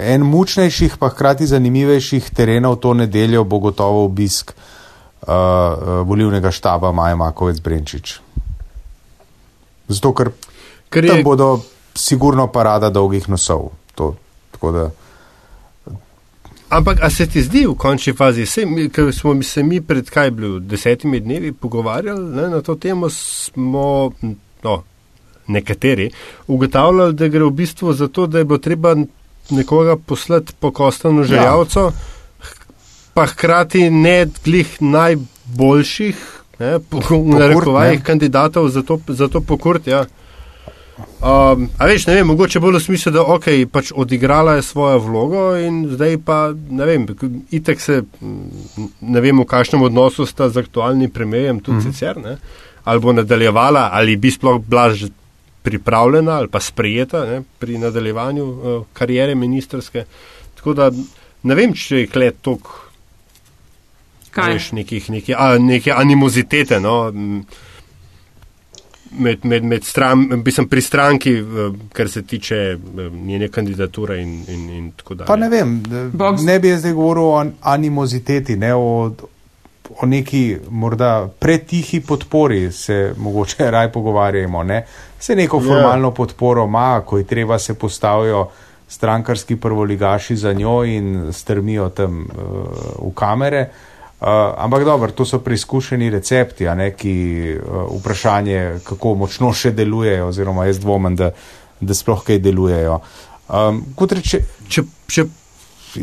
en mučnejših, pa hkrati zanimivejših terenov to nedeljo bo gotovo obisk uh, volivnega štaba Maja Makovec Brenčič. Zato, ker, ker je... tam bodo sigurno parada dolgih nosov. To, tako da. Ampak, a se ti zdi v končni fazi, ker smo se mi pred kaj bilo desetimi dnevi pogovarjali ne, na to temo, smo no, nekateri ugotavljali, da gre v bistvu za to, da je bo treba nekoga poslati po kostanu željavco, ja. pa hkrati ne glih najboljših, ne, po, po narekovajih kandidatov za to, za to pokurt. Ja. Um, a veš, ne vem, mogoče bolj v smislu, da ok, pač odigrala je svojo vlogo in zdaj pa, ne vem, itek se, ne vem, v kakšnem odnosu sta z aktualnim premijem tudi mm -hmm. sicer, ne, ali bo nadaljevala, ali bi sploh bila že pripravljena ali pa sprejeta ne, pri nadaljevanju uh, karijere ministerske. Tako da ne vem, če je klet tok, kaj veš, nekih, nekih, a, neke animozitete, no, m, med, med, med stran, mislim, pri stranki, kar se tiče njene kandidature in, in, in tako dalje. Pa ne vem, Box. ne bi zdaj govoril o animoziteti, ne o, o neki morda pretihi podpori, se mogoče raj pogovarjamo. Ne? Se neko ja. formalno yeah. podporo ima, ko je treba se postavijo strankarski prvoligaši za njo in strmijo tam uh, v kamere. Uh, Uh, ampak dobro, to so preizkušeni recepti, ne ki uh, vprašanje, kako močno še delujejo, oziroma jaz dvomim, da, da sploh kaj delujejo. Um, reče, če, če,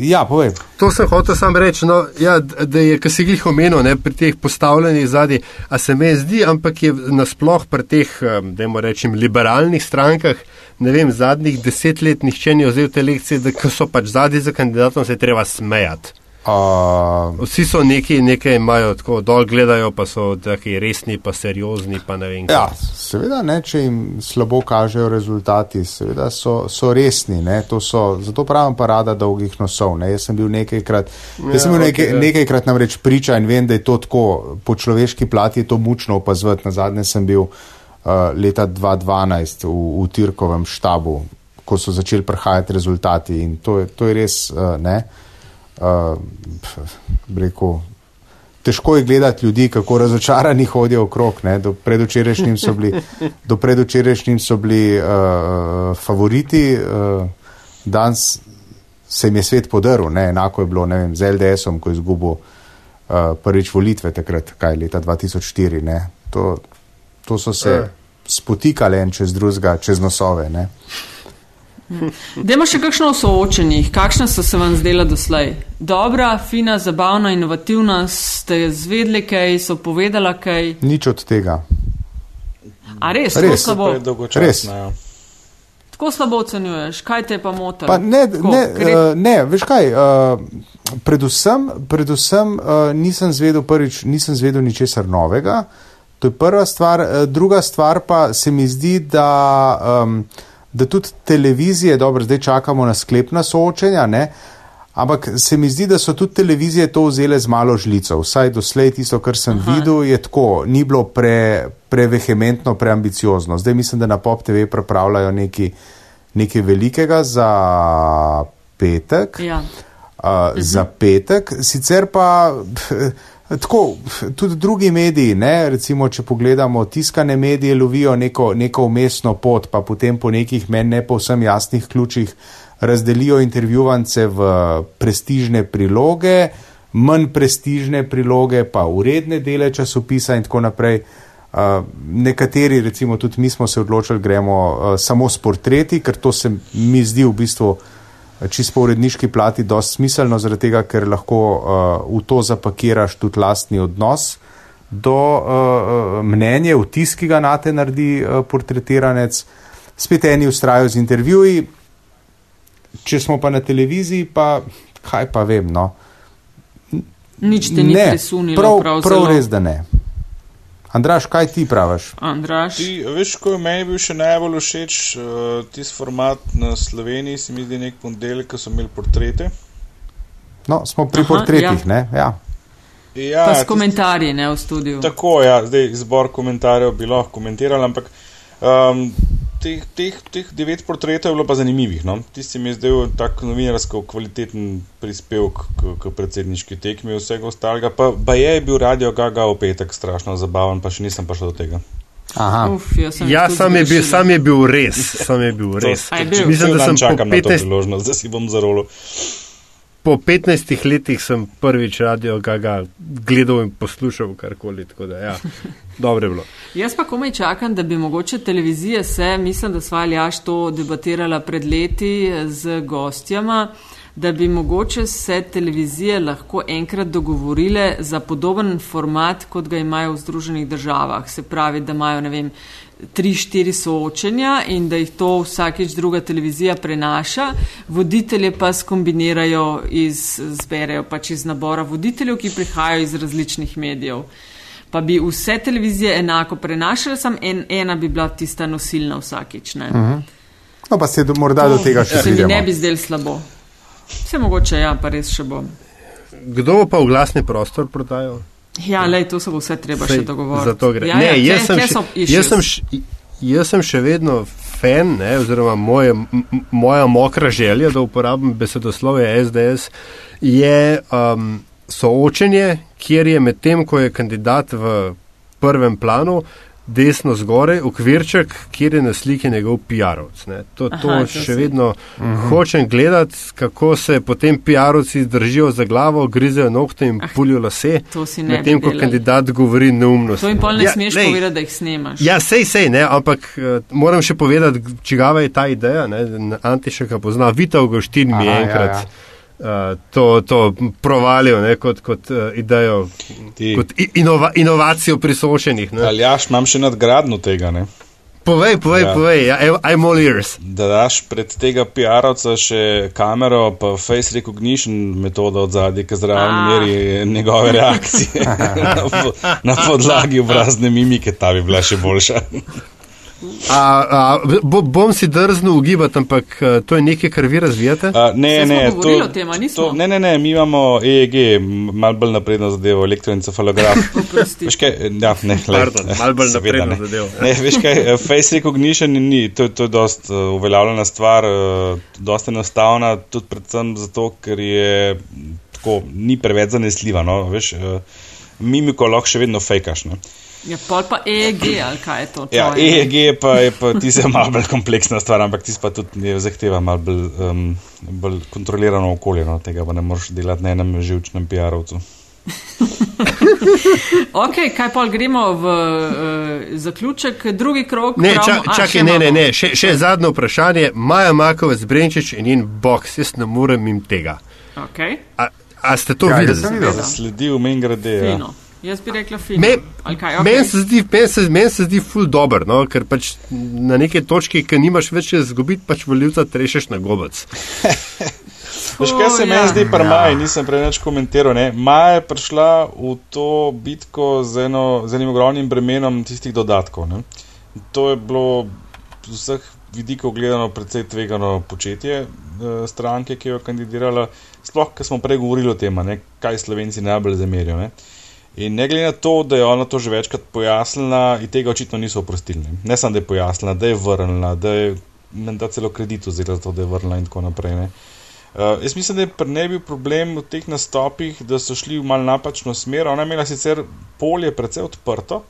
ja, povej. To sem hotel sam reči, no, ja, da je, kar si jih omenil, ne, pri teh postavljenih zadnjih, a se me zdi, ampak je nasploh pri teh, da rečem, liberalnih strankah, ne vem, zadnjih deset let nihče ni vzel te lekcije, da so pač zadnji za kandidatom, se treba smejati. Uh, Vsi so neki, nekaj imajo tako dol, gledajo pa so taki resni, pa seriozni. Pa ja, seveda, ne, če jim slabo kažejo rezultati, seveda so, so resni. So, zato pravim parada dolgih nosov. Ne. Jaz sem bil nekajkrat, ja, sem bil nekaj, okay, ja. nekajkrat namreč priča in vem, da je to tako po človeški plati, je to mučno opazovati. Na zadnje sem bil uh, leta 2012 v, v Tirkovem štabu, ko so začeli prihajati rezultati in to je, to je res uh, ne. Uh, rekel, težko je gledati ljudi, kako razočarani hodijo okrog. Ne? Do predvčerajšnjim so bili, do predvčerajšnjim so bili uh, favoriti, uh, danes se jim je svet podaril, ne? enako je bilo vem, z LDS-om, ko je izgubil uh, prvič volitve takrat, kaj leta 2004. To, to so se uh. spotikali en čez drugega, čez nosove. Ne? Dajmo še kakšno o soočenjih. Kakšna so se vam zdela doslej? Dobra, fina, zabavna, inovativna, ste zvedli kaj, so povedala kaj? Nič od tega. A res, res slabo? Res. Ja. Tako slabo ocenjuješ, kaj te pa moti? Ne, ne, uh, ne, veš kaj. Uh, predvsem predvsem uh, nisem zvedel prvič, nisem zvedel ničesar novega. To je prva stvar. Druga stvar pa se mi zdi, da. Um, da tudi televizije, dobro, zdaj čakamo na sklepna soočenja, ne? ampak se mi zdi, da so tudi televizije to vzele z malo žlico. Vsaj doslej tisto, kar sem Aha. videl, je tako, ni bilo pre, prevehementno, preambiciozno. Zdaj mislim, da na Pop TV pripravljajo nekaj, nekaj velikega za petek. Ja. Uh, mhm. Za petek, sicer pa. Tako, tudi drugi mediji, ne, recimo, če pogledamo, tiskane medije lovijo neko, neko umestno pot, pa potem po nekih meni ne povsem jasnih ključih razdelijo intervjuvance v prestižne priloge, manj prestižne priloge, pa uredne dele časopisa in tako naprej. Uh, nekateri, recimo tudi mi smo se odločili, gremo uh, samo s portreti, ker to se mi zdi v bistvu uh, čisto po uredniški plati dosti smiselno, zaradi tega, ker lahko uh, v to zapakiraš tudi lastni odnos do uh, mnenja, vtis, ki ga na te naredi uh, portretiranec. Spet eni ustrajajo z intervjuji, če smo pa na televiziji, pa kaj pa vem. No. Nič te ni presunilo. Prav, prav, prav res, da ne. Andraš, kaj ti praviš? Andraš. Ti, veš, ko je meni bil še najbolj všeč uh, tisti format na Sloveniji, se mi zdi nek ponedeljek, ko so imeli portrete. No, smo pri Aha, portretih, ja. ne? Ja. Ja, pa s komentarji, ne v studiu. Tako, ja, zdaj zbor komentarjev bi lahko komentiral, ampak um, teh, teh, teh devet portretov je bilo pa zanimivih. No? Tisti mi je zdaj tako novinarsko kvaliteten prispevek k, k predsedniški tekmi, vsega ostalega. Pa, pa je bil radio Gaga v petek strašno zabaven, pa še nisem prišel do tega. Uf, ja, sam je, bil, sam je bil res. Sam je bil res. Mislim, da sem čakal 15... na to priložnost, da si bom zarolo po 15 letih sem prvič radio Gaga gledal in poslušal karkoli. Da, ja, dobro je bilo. Jaz pa komaj čakam, da bi mogoče televizije se, mislim, da sva Aljaš to debatirala pred leti z gostjama, da bi mogoče se televizije lahko enkrat dogovorile za podoben format, kot ga imajo v Združenih državah. Se pravi, da imajo, ne vem, tri, štiri soočenja in da jih to vsakeč druga televizija prenaša. Voditelje pa skombinirajo iz, zberejo pač iz nabora voditeljev, ki prihajajo iz različnih medijev. Pa bi vse televizije enako prenašale, samo en, ena bi bila tista nosilna vsakeč. Uh mhm. -huh. No, pa se do, morda to, do tega še se mi ne bi zdel slabo. Vse mogoče, ja, pa res še bom. Kdo pa v glasni prostor prodajo? Ja, lej, to se bo vse treba Sej, še dogovoriti. Zato gre. Ja, ne, ja, jaz, kje, sem kje še, jaz, sem še, jaz sem še vedno fan, ne, oziroma moje, moja mokra želja, da uporabim besedoslove SDS, je um, soočenje, kjer je med tem, ko je kandidat v prvem planu, desno zgoraj, okvirček, kjer je na sliki njegov PR-ovc. To, to Aha, še si. vedno uh mhm. -huh. hočem gledati, kako se potem PR-ovci držijo za glavo, grizejo nokte in ah, pulijo lase. Medtem, ko kandidat govori neumnost. To jim pol ne ja, smeš lej, povedati, da jih snemaš. Ja, sej, sej, ne, ampak uh, moram še povedati, čigava je ta ideja. Antišeka pozna, Vita Goštin mi je enkrat. Ja, ja. Uh, to, to provalijo ne, kot, kot uh, idejo, Ti. kot inova, inovacijo pri sošenih. Ali jaš, imam še nadgradno tega? Ne? Povej, povej, ja. povej, ja, I'm all ears. Da daš pred tega PR-ovca še kamero, pa face recognition metodo od zadnje, ki zraven meri njegove reakcije na, na podlagi obrazne mimike, ta bi bila še boljša. A, a, bo, bom si drznil ugibati, ampak eh, to je nekaj, kar vi razvijate? A, ne, ne, to, to, ne, ne, ne, mi imamo EEG, malo bolj napredno zadevo, elektroencefalograf. veš kaj, ja, ne, Pardon, malo bolj napredno ne. zadevo. ne, veš kaj, eh, face recognition ni, to, to je dost uh, uveljavljena stvar, uh, dost enostavna, tudi predvsem zato, ker je tako ni preveč zanesljiva. No, veš, uh, mimiko lahko še vedno fejkaš. Ne. Ja, pol pa EEG, ali kaj je to? Ja, EEG je pa, je pa tisti malo bolj kompleksna stvar, ampak tisti pa tudi zahteva malo bolj, um, bolj kontrolirano okolje. No, tega pa ne moreš delati na enem živčnem PR-ovcu. ok, kaj pa gremo v uh, zaključek, drugi krok? Ne, ča, čakaj, ne, ne, ne, še, še zadnje vprašanje. Maja Makovec, Brenčič in in box, jaz ne morem jim tega. Okay. A, a ste to ja, videli? Sledi v menj grede. Ja. Jaz bi rekla, da je to okay. meni se zdi, men se, men se zdi ful dobr, no? ker pač na neki točki, ki nimaš več izgubiti, pač voljivca trešeš na gobec. Veš, kaj se meni ja. zdi, pa Maj, ja. nisem preveč komentiral. Ne? Maj je prišla v to bitko z, eno, z enim ogromnim bremenom tistih dodatkov. Ne? To je bilo z vseh vidikov gledano precej tvegano početje e, stranke, ki jo je kandidirala. Sploh, ker smo prej govorili o tem, kaj slovenci najbolj zamerijo. Ne? In ne glede na to, da je ona to že večkrat pojasnila, in tega očitno niso oprostili. Ne, samo, da je pojasnila, da je vrnila, da je menda celo kredit vzela za to, da je vrnila in tako naprej. Ne. Uh, jaz mislim, da je ne bil problem v teh nastopih, da so šli v mal napačno smer. Ona je imela sicer polje precej odprto,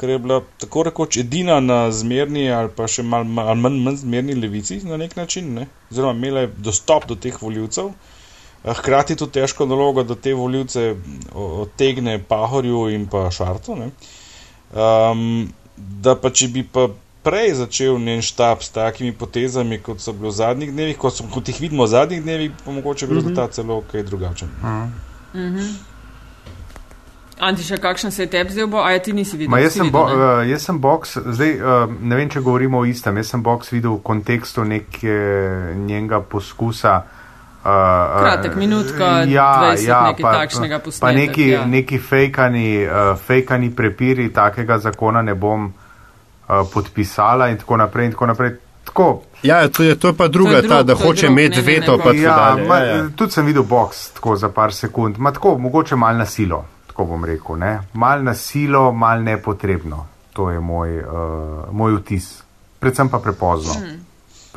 ker je bila tako rekoč edina na zmerni ali pa še mal, mal, manj, manj zmerni levici na nek način, ne. oziroma imela je dostop do teh voljivcev. Hkrati je to težko nalogo, da te voljivce odtegne Pahorju in pa Šarcu. Um, da pa če bi pa prej začel njen štab s takimi potezami, kot so bili v zadnjih dnevih, kot, so, kot jih vidimo v zadnjih dnevih, pa mogoče bi -hmm. rezultat celo kaj drugačen. Mm -hmm. Anti, še kakšen se je tebi zdaj bo, a je ti nisi videl? Ma, jaz, sem videl bo, uh, jaz sem box, zdaj uh, ne vem, če govorimo o istem, jaz sem box videl v kontekstu nekega poskusa. Uh, Kratek minutka, ja, 20, ja, nekaj pa, takšnega posnetka. Pa neki, ja. neki fejkani, uh, fejkani prepiri takega zakona ne bom uh, podpisala in tako naprej. In tako naprej. Tako. Ja, to je, to je pa druga, to je drug, ta, da hoče imeti veto. Ne, ne, ja, ma, ja, ja. Tudi sem videl box tako za par sekund. Ma, tako, mogoče mal na silo, tako bom rekel. Ne? Mal na silo, mal nepotrebno. To je moj, uh, moj vtis. Predvsem pa prepozno. Hmm.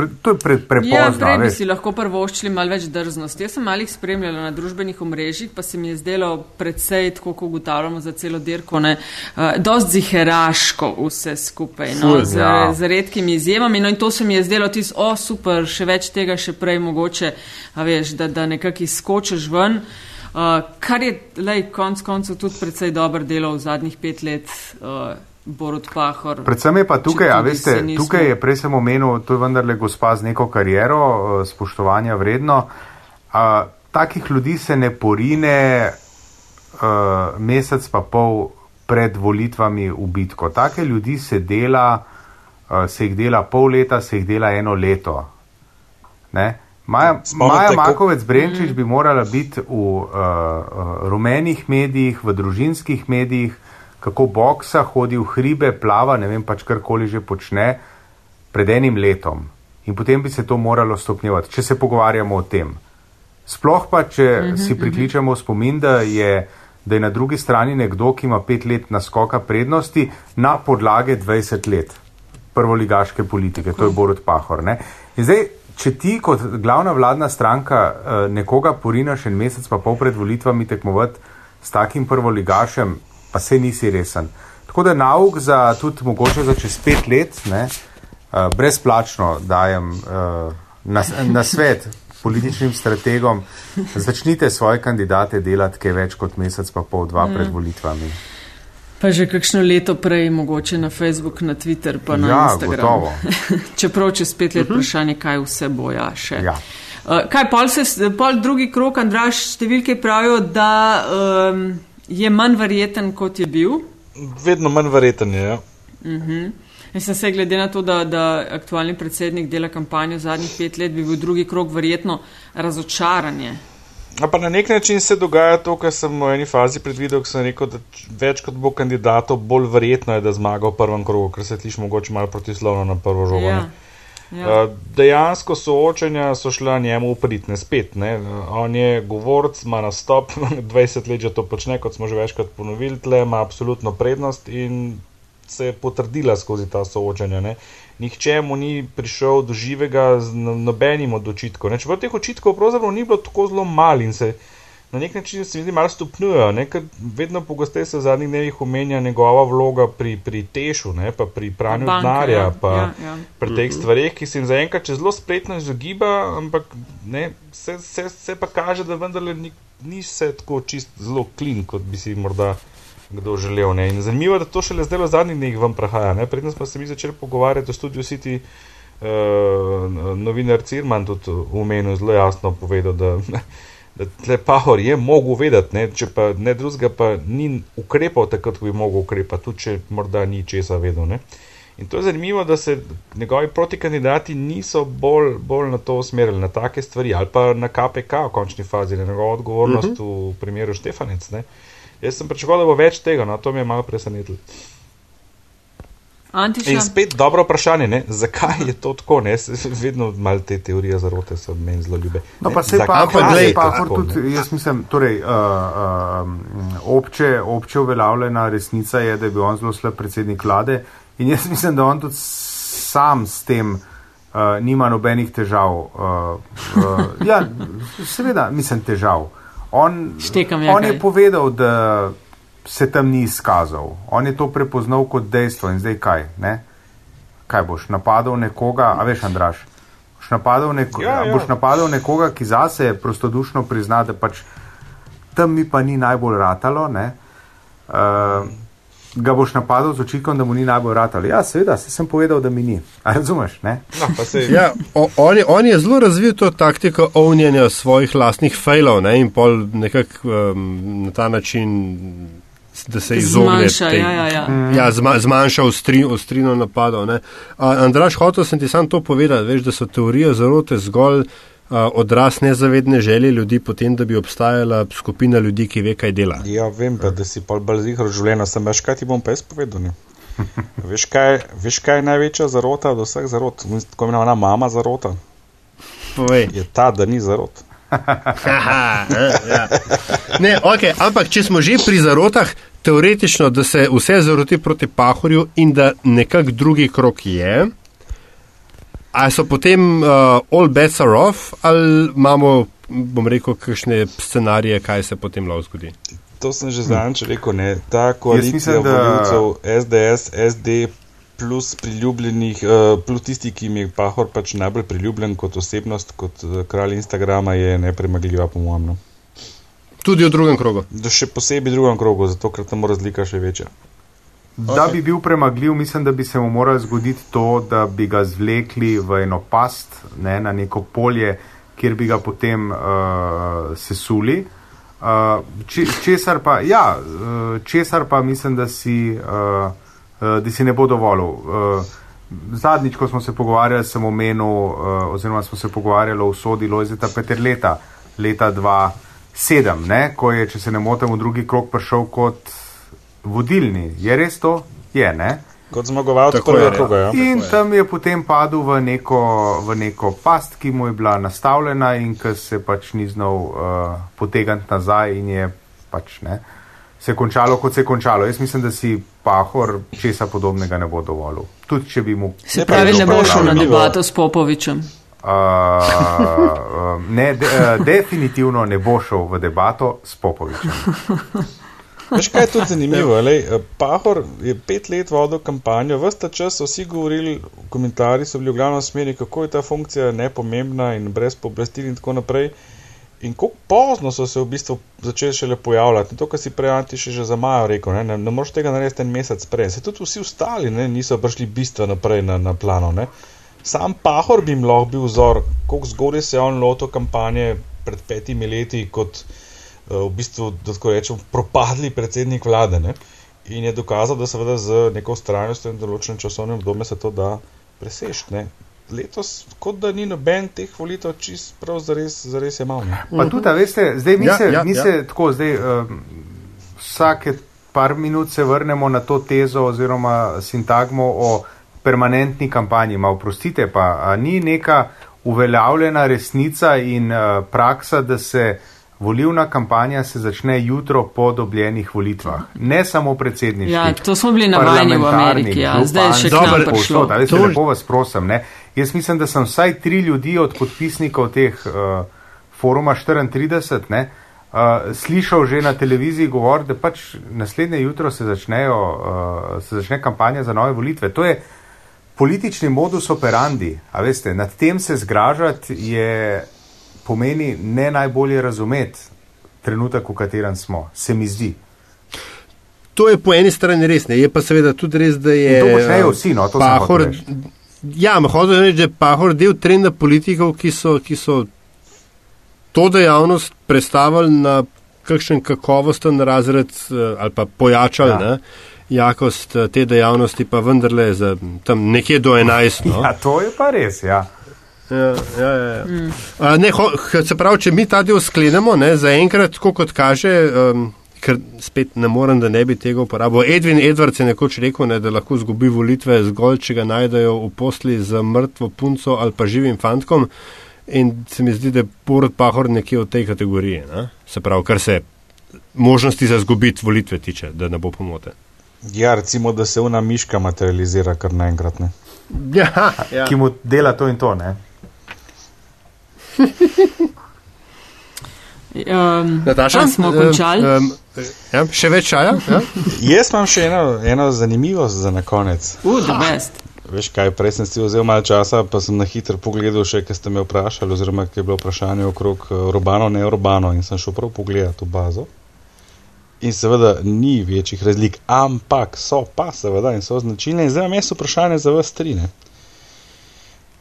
Pre, to je pre, prepozno. Ja, prej bi si lahko prvoščili malo več drznosti. Jaz sem malih spremljala na družbenih omrežjih, pa se mi je zdelo predvsej, tako kot ugotavljamo za celo dirko, ne, uh, dosti ziheraško vse skupaj, no, Ful, z, ja. z redkimi izjemami. No, in to se mi je zdelo tisto, o super, še več tega, še prej mogoče, veš, da, da nekako izskočiš ven. Uh, kar je, lej, konc koncev, tudi predvsej dobro delo v zadnjih pet let. Uh, Borod Pahor. Predvsem je pa tukaj, a veste, tukaj je prej sem omenil, to je vendarle gospa z neko kariero, eh, spoštovanja vredno. A, takih ljudi se ne porine a, eh, mesec pa pol pred volitvami v bitko. Take ljudi se dela, a, se jih dela pol leta, se jih dela eno leto. Ne? Maja, Maja Makovec Brenčič mm. bi morala biti v uh, uh, rumenih medijih, v družinskih medijih, kako boksa, hodi v hribe, plava, ne vem pač karkoli že počne, pred enim letom. In potem bi se to moralo stopnjevati, če se pogovarjamo o tem. Sploh pa, če uh mhm, -huh, si mhm. prikličemo uh -huh. spomin, da je, da je na drugi strani nekdo, ki ima pet let naskoka prednosti na podlage 20 let prvoligaške politike, Tako. to je Borod Pahor. Ne? In zdaj, če ti kot glavna vladna stranka uh, nekoga porinaš en mesec pa pol pred volitvami tekmovati s takim prvoligašem, pa se nisi resen. Tako da nauk za tudi mogoče za čez pet let, ne, uh, brezplačno dajem uh, na, na svet političnim strategom, začnite svoje kandidate delati kaj več kot mesec pa pol dva mm. pred volitvami. Pa že kakšno leto prej, mogoče na Facebook, na Twitter, pa na ja, Instagram. Čeprav čez pet let uh mhm. -huh. vprašanje, kaj vse boja še. Ja. Uh, kaj, pol, se, pol drugi krok, Andraš, številke pravijo, da um, je manj verjeten, kot je bil. Vedno manj verjeten je. Ja. Uh. -huh. Sem se glede na to, da, da aktualni predsednik dela kampanjo zadnjih pet let, bi bil drugi krok verjetno razočaranje. A pa na nek način se dogaja to, kar sem v eni fazi predvidel, ko sem rekel, da več kot bo kandidatov, bolj verjetno je, da zmaga v prvem krogu, ker se tiš mogoče malo protislovno na prvo žogo. Ja. Ja. Dejansko soočenja so šla njemu upritne spet. Ne? On je govorc, ima nastop, 20 let že to počne, kot smo že večkrat ponovili, tle ima absolutno prednost in se je potrdila skozi ta soočenja. Ne? Nihče mu ni prišel do živega z nobenim od očitkov. Če v teh očitkov pravzaprav ni bilo tako zelo malo in se na nek način se mi zdi malo stopnjujejo. Vedno pogosteje se v zadnjih dnevih omenja njegova vloga pri, pri tešu, ne, pa pri pranju Banka, denarja, ja, pa ja, ja. pri teh stvareh, ki se jim zaenkrat če zelo spletno izogiba, ampak ne, se, se, se pa kaže, da vendarle ni, ni vse tako čist zelo klin, kot bi si morda kdo želel. Ne. In zanimivo je, da to šele zdaj v zadnjih dneh vam prahaja. Predtem smo se mi začeli pogovarjati o studiu City. Uh, novinar Cirman tudi v menu zelo jasno povedal, da da tle pahor je mogel vedeti, ne, če pa ne drugega, pa ni ukrepal takrat, ko bi mogel ukrepati, tudi če morda ni česa vedel. Ne. In to je zanimivo, da se njegovi protikandidati niso bolj, bolj na to usmerili, na take stvari, ali pa na KPK v končni fazi, na njegovo odgovornost uh -huh. v primeru Štefanec. Ne. Jaz sem pričakoval, da bo več tega, no to me je malo presenetilo. Antiša. In spet dobro vprašanje, ne? zakaj je to tako? Ne? Vedno malo te teorije zarote so meni zelo ljube. No, pa se pa, pa, glej, pa tako, tudi, jaz mislim, torej, uh, uh, obče, obče uveljavljena resnica je, da je bil on zelo slab predsednik vlade in jaz mislim, da on tudi sam s tem uh, nima nobenih težav. Uh, uh, ja, seveda, mislim težav. On, Štekam, on je povedal, da se tam ni izkazal. On je to prepoznal kot dejstvo in zdaj kaj? Ne? Kaj boš napadal nekoga, a veš, Andraš? Boš napadal, neko, ja, ja. boš napadal nekoga, ki zase prostodušno prizna, da pač tam mi pa ni najbolj ratalo. Uh, ga boš napadal z očikom, da mu ni najbolj ratalo. Ja, seveda, se sem povedal, da mi ni. A razumeš? No, ja, o, on, je, on je zelo razvil to taktiko ovnjenja svojih lastnih failov ne? in pol nekako um, na ta način da se izogne. Zmanjša, tej, ja, ja, ja. Mm. ja, zma, zmanjša ostri, ostrino napadov. Ne. Andraš, hotel sem ti sam to povedati, veš, da so teorije zarote zgolj a, odraz nezavedne želje ljudi potem, da bi obstajala skupina ljudi, ki ve, kaj dela. Ja, vem pa, da si pa bolj zihar življenja, sem veš, kaj ti bom pa jaz povedal. veš, kaj, veš, kaj je največja zarota od vseh zarot, tako imenovana mama zarota? Povej. Je ta, da ni zarota. ja. ne, okay, ampak, če smo že pri zarotah, teoretično, da se vse zaroti proti pahorju in da nekak drugi krok je, ali so potem uh, all bets are off, ali imamo, bom rekel, kakšne scenarije, kaj se potem lahko zgodi. To sem že zadnjič rekel, ne. ta koalicija voljivcev SDS, SD plus priljubljenih, uh, plus tisti, ki mi je Pahor pač najbolj priljubljen kot osebnost, kot uh, kralj Instagrama, je nepremagljiva, po mojem. No. Tudi v drugem krogu. Da še posebej v drugem krogu, zato ker tam razlika še večja. Da bi bil premagljiv, mislim, da bi se mu moralo zgoditi to, da bi ga zvlekli v eno past, ne, na neko polje, kjer bi ga potem uh, sesuli. Uh, česar, pa, ja, uh, česar pa mislim, da si. Uh, da si ne bo dovolil. Uh, zadnjič, ko smo se pogovarjali, sem omenil, uh, oziroma smo se pogovarjali o sodi Lojzeta Peterleta, leta 2007, ne, ko je, če se ne motim, v drugi krok prišel kot vodilni. Je res to? Je, ne? Kot zmagovalec prvega kroga. Ja. In je. tam je potem padel v neko, v neko past, ki mu je bila nastavljena in ki se pač ni znal uh, potegati nazaj in je pač ne. Uh, se je končalo, kot se je končalo. Jaz mislim, da si Pahor česa podobnega ne bo dovolil. Tudi če bi mu. Se pravi, ne bo šel na debato s Popovičem. Uh, uh, ne, de, uh, definitivno ne bo šel v debato s Popovičem. Veš, kaj je tudi zanimivo? Lej, Pahor je pet let vodil kampanjo, vsta čas so vsi govorili, komentarji so bili v glavnem smeri, kako je ta funkcija nepomembna in brez pooblastil in tako naprej. In kako pozno so se v bistvu začeli šele pojavljati, to, kar si prej Antiš že za Majo rekel, ne, ne, ne moreš tega narediti en mesec prej. Se tudi vsi ostali niso prišli bistveno naprej na, na plano. Ne. Sam Pahor bi jim lahko bil vzor, kako zgodaj se je on lotil kampanje pred petimi leti kot uh, v bistvu, da tako rečem, propadli predsednik vlade. Ne. In je dokazal, da seveda z neko ustrajnostjo in določenim časovnim obdobjem se to da presežti letos, kot da ni noben teh volitev, čist prav zares, zares je malo. Pa tudi, veste, zdaj mi ja, se, ja, mi ja. se tako, zdaj um, vsake par minut se vrnemo na to tezo oziroma sintagmo o permanentni kampanji. Ma oprostite, pa ni neka uveljavljena resnica in uh, praksa, da se volivna kampanja se začne jutro po dobljenih volitvah. Ne samo predsedniških. Ja, to smo bili navajeni v Ameriki, ja. zdaj je še dobro prišlo. Da, veste, lepo vas prosim, ne. Jaz mislim, da sem vsaj tri ljudi od podpisnikov teh uh, foruma 34, ne, uh, slišal že na televiziji govor, da pač naslednje jutro se, začnejo, uh, se začne kampanja za nove volitve. To je politični modus operandi. A veste, nad tem se zgražati je pomeni ne najbolje razumeti trenutek, v katerem smo, se mi zdi. To je po eni strani res, ne. je pa seveda tudi res, da je. In to počnejo vsi, no, to pahor, sem hotel reči. Ja, hočem reči, da je pahor del trenda politikov, ki so, ki so to dejavnost predstavili na kakšen kakovosten razred eh, ali pa pojačali. Ja. Ja. Jakost eh, te dejavnosti pa vendarle za tam nekje do 11. No? Ja, to je pa res, ja. Ja, ja, ja. Mm. A, ne, ho, se pravi, če mi ta del sklenemo, ne, zaenkrat, kot kaže, um, ker spet ne morem, da ne bi tega uporabil. Edwin Edwards je nekoč rekel, ne, da lahko zgubi volitve zgolj, če ga najdejo v posli z mrtvo punco ali pa živim fantkom. In se mi zdi, da je Borod Pahor nekje v tej kategoriji. Ne? Se pravi, kar se možnosti za zgubiti volitve tiče, da ne bo pomote. Ja, recimo, da se una miška materializira kar naenkrat. Ne? Ja, ja. Ki mu dela to in to, ne? Um, Nataša, tam smo eh, končali. Um, ja, še več čaja? Ja? Jaz imam še eno, eno zanimivost za na konec. Uh, the best. Veš kaj, prej sem si vzel malo časa, pa sem na hitro pogledal še, kaj ste me vprašali, oziroma kaj je bilo vprašanje okrog eh, urbano, ne urbano in sem šel prav pogledat v bazo. In seveda ni večjih razlik, ampak so pa seveda in so značilne. In zdaj imam jaz vprašanje za vas tri. Ne?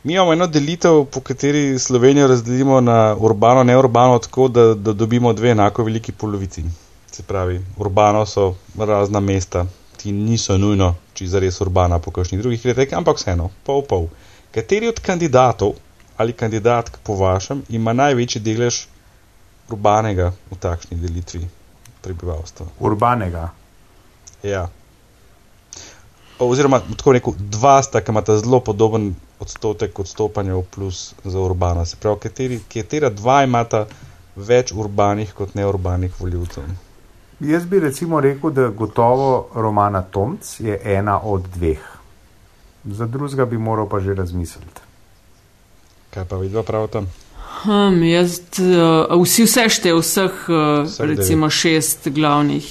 Mi imamo eno delitev, po kateri Slovenijo razdelimo na urbano, ne urbano, tako da, da dobimo dve enako veliki polovici. Se pravi, urbano so razna mesta, ki niso nujno čisto res urbana po kakšnih drugih kritih, ampak vseeno, pol pol. Kateri od kandidatov ali kandidatk po vašem ima največji delež urbanega v takšni delitvi prebivalstva? Urbanega. Ja. Oziroma, tako rekel, dva sta, ki imata zelo podoben odstotek odstopanja v plus za urbano. Se pravi, kateri, katera dva imata več urbanih kot neurbanih voljivcev? Jaz bi recimo rekel, da gotovo Romana Tomc je ena od dveh. Za drugega bi moral pa že razmisliti. Kaj pa vidva pravita? Hm, jaz, uh, vsi vse šte, vseh, uh, Vseh recimo šest glavnih.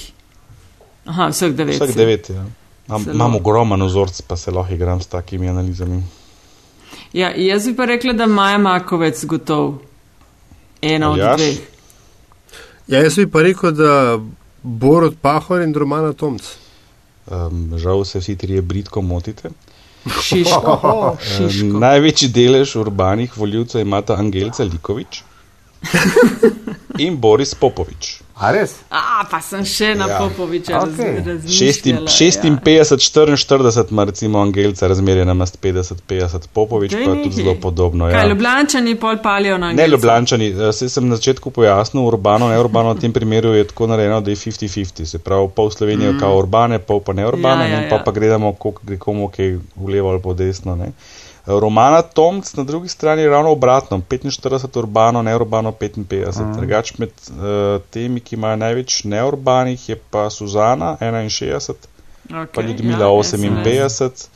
Aha, vseh devet. Si. devet, ja. Imam ogromen vzorc, pa se lahko igram s takimi analizami. Ja, jaz bi pa rekla, da Maja Makovec gotov. Ena od Aljaž? dveh. Ja, jaz bi pa rekel, da Borod Pahor in Romana Tomc. Um, žal se vsi trije britko motite. Šiško. Um, Šiško. največji delež urbanih voljivcev imata Angelca Likovič in Boris Popovič. A res? A, pa sem še na Ja. Popoviča okay. razmišljala. 56, 44 ima recimo Angelca razmerje na mest 50-50, Popovič Daj pa nekaj. tudi zelo podobno. Ja. Kaj, Ja. Ljubljančani pol palijo na Ne, Angelca? Ljubljančani, eh, saj sem na začetku pojasnil, urbano, ne urbano, v tem primeru je tako narejeno, da je 50-50, se pravi, pol Slovenije mm. kao urbane, pol pa ne urbane, Ja, ja, ja, ja, pa ja. pa gledamo, koliko gre komu kaj v levo ali po desno. Ne. Romana Tomc na drugi strani je ravno obratno, 45 urbano, ne urbano 55. Mm. Drugač med uh, temi, ki imajo največ neurbanih, je pa Suzana 61, okay, pa Ljudmila ja, 58,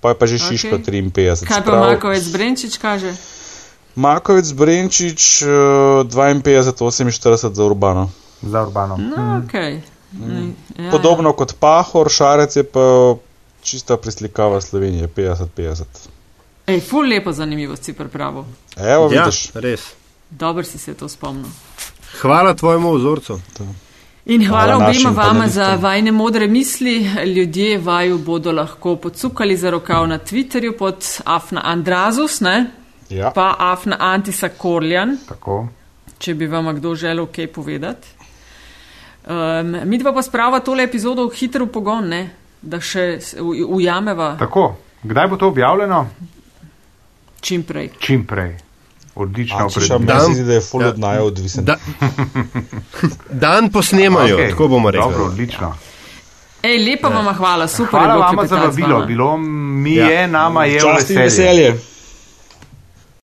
pa je pa že Šiško Okej. 53. Kaj pa pravi, Markovec Brenčič kaže? Makovec Brenčič uh, 52, 48 za urbano. Za urbano. No, ok. Mm. Ja, Podobno kot Pahor, Šarec je pa čista preslikava Slovenije, 50-50. Ej, ful lepo zanimivost si pripravil. Evo, Ja, vidiš. res. Dobro si se to spomnil. Hvala tvojemu vzorcu. In hvala, Hvala obema vama za vajne modre misli. Ljudje vaju bodo lahko podsukali za rokav na Twitterju pod Afna Andrazus, ne? Ja. pa Afna Antisa Korljan, Tako. če bi vam kdo želel kaj povedati. Um, mi dva pa sprava tole epizodo v hitro pogon, ne? da še ujameva Tako. Kdaj bo to objavljeno? Čim prej. Čim prej. Odlično meni Dan- se zdi, da je full Ja. od naja odvisen. Da, dan posnemajo, okay. tako bomo rekli. Dobro, odlično. Ej, lepa vam hvala, super. Hvala bilo vama za vabilo. Bilo mi Ja. je, nama je veselje. veselje.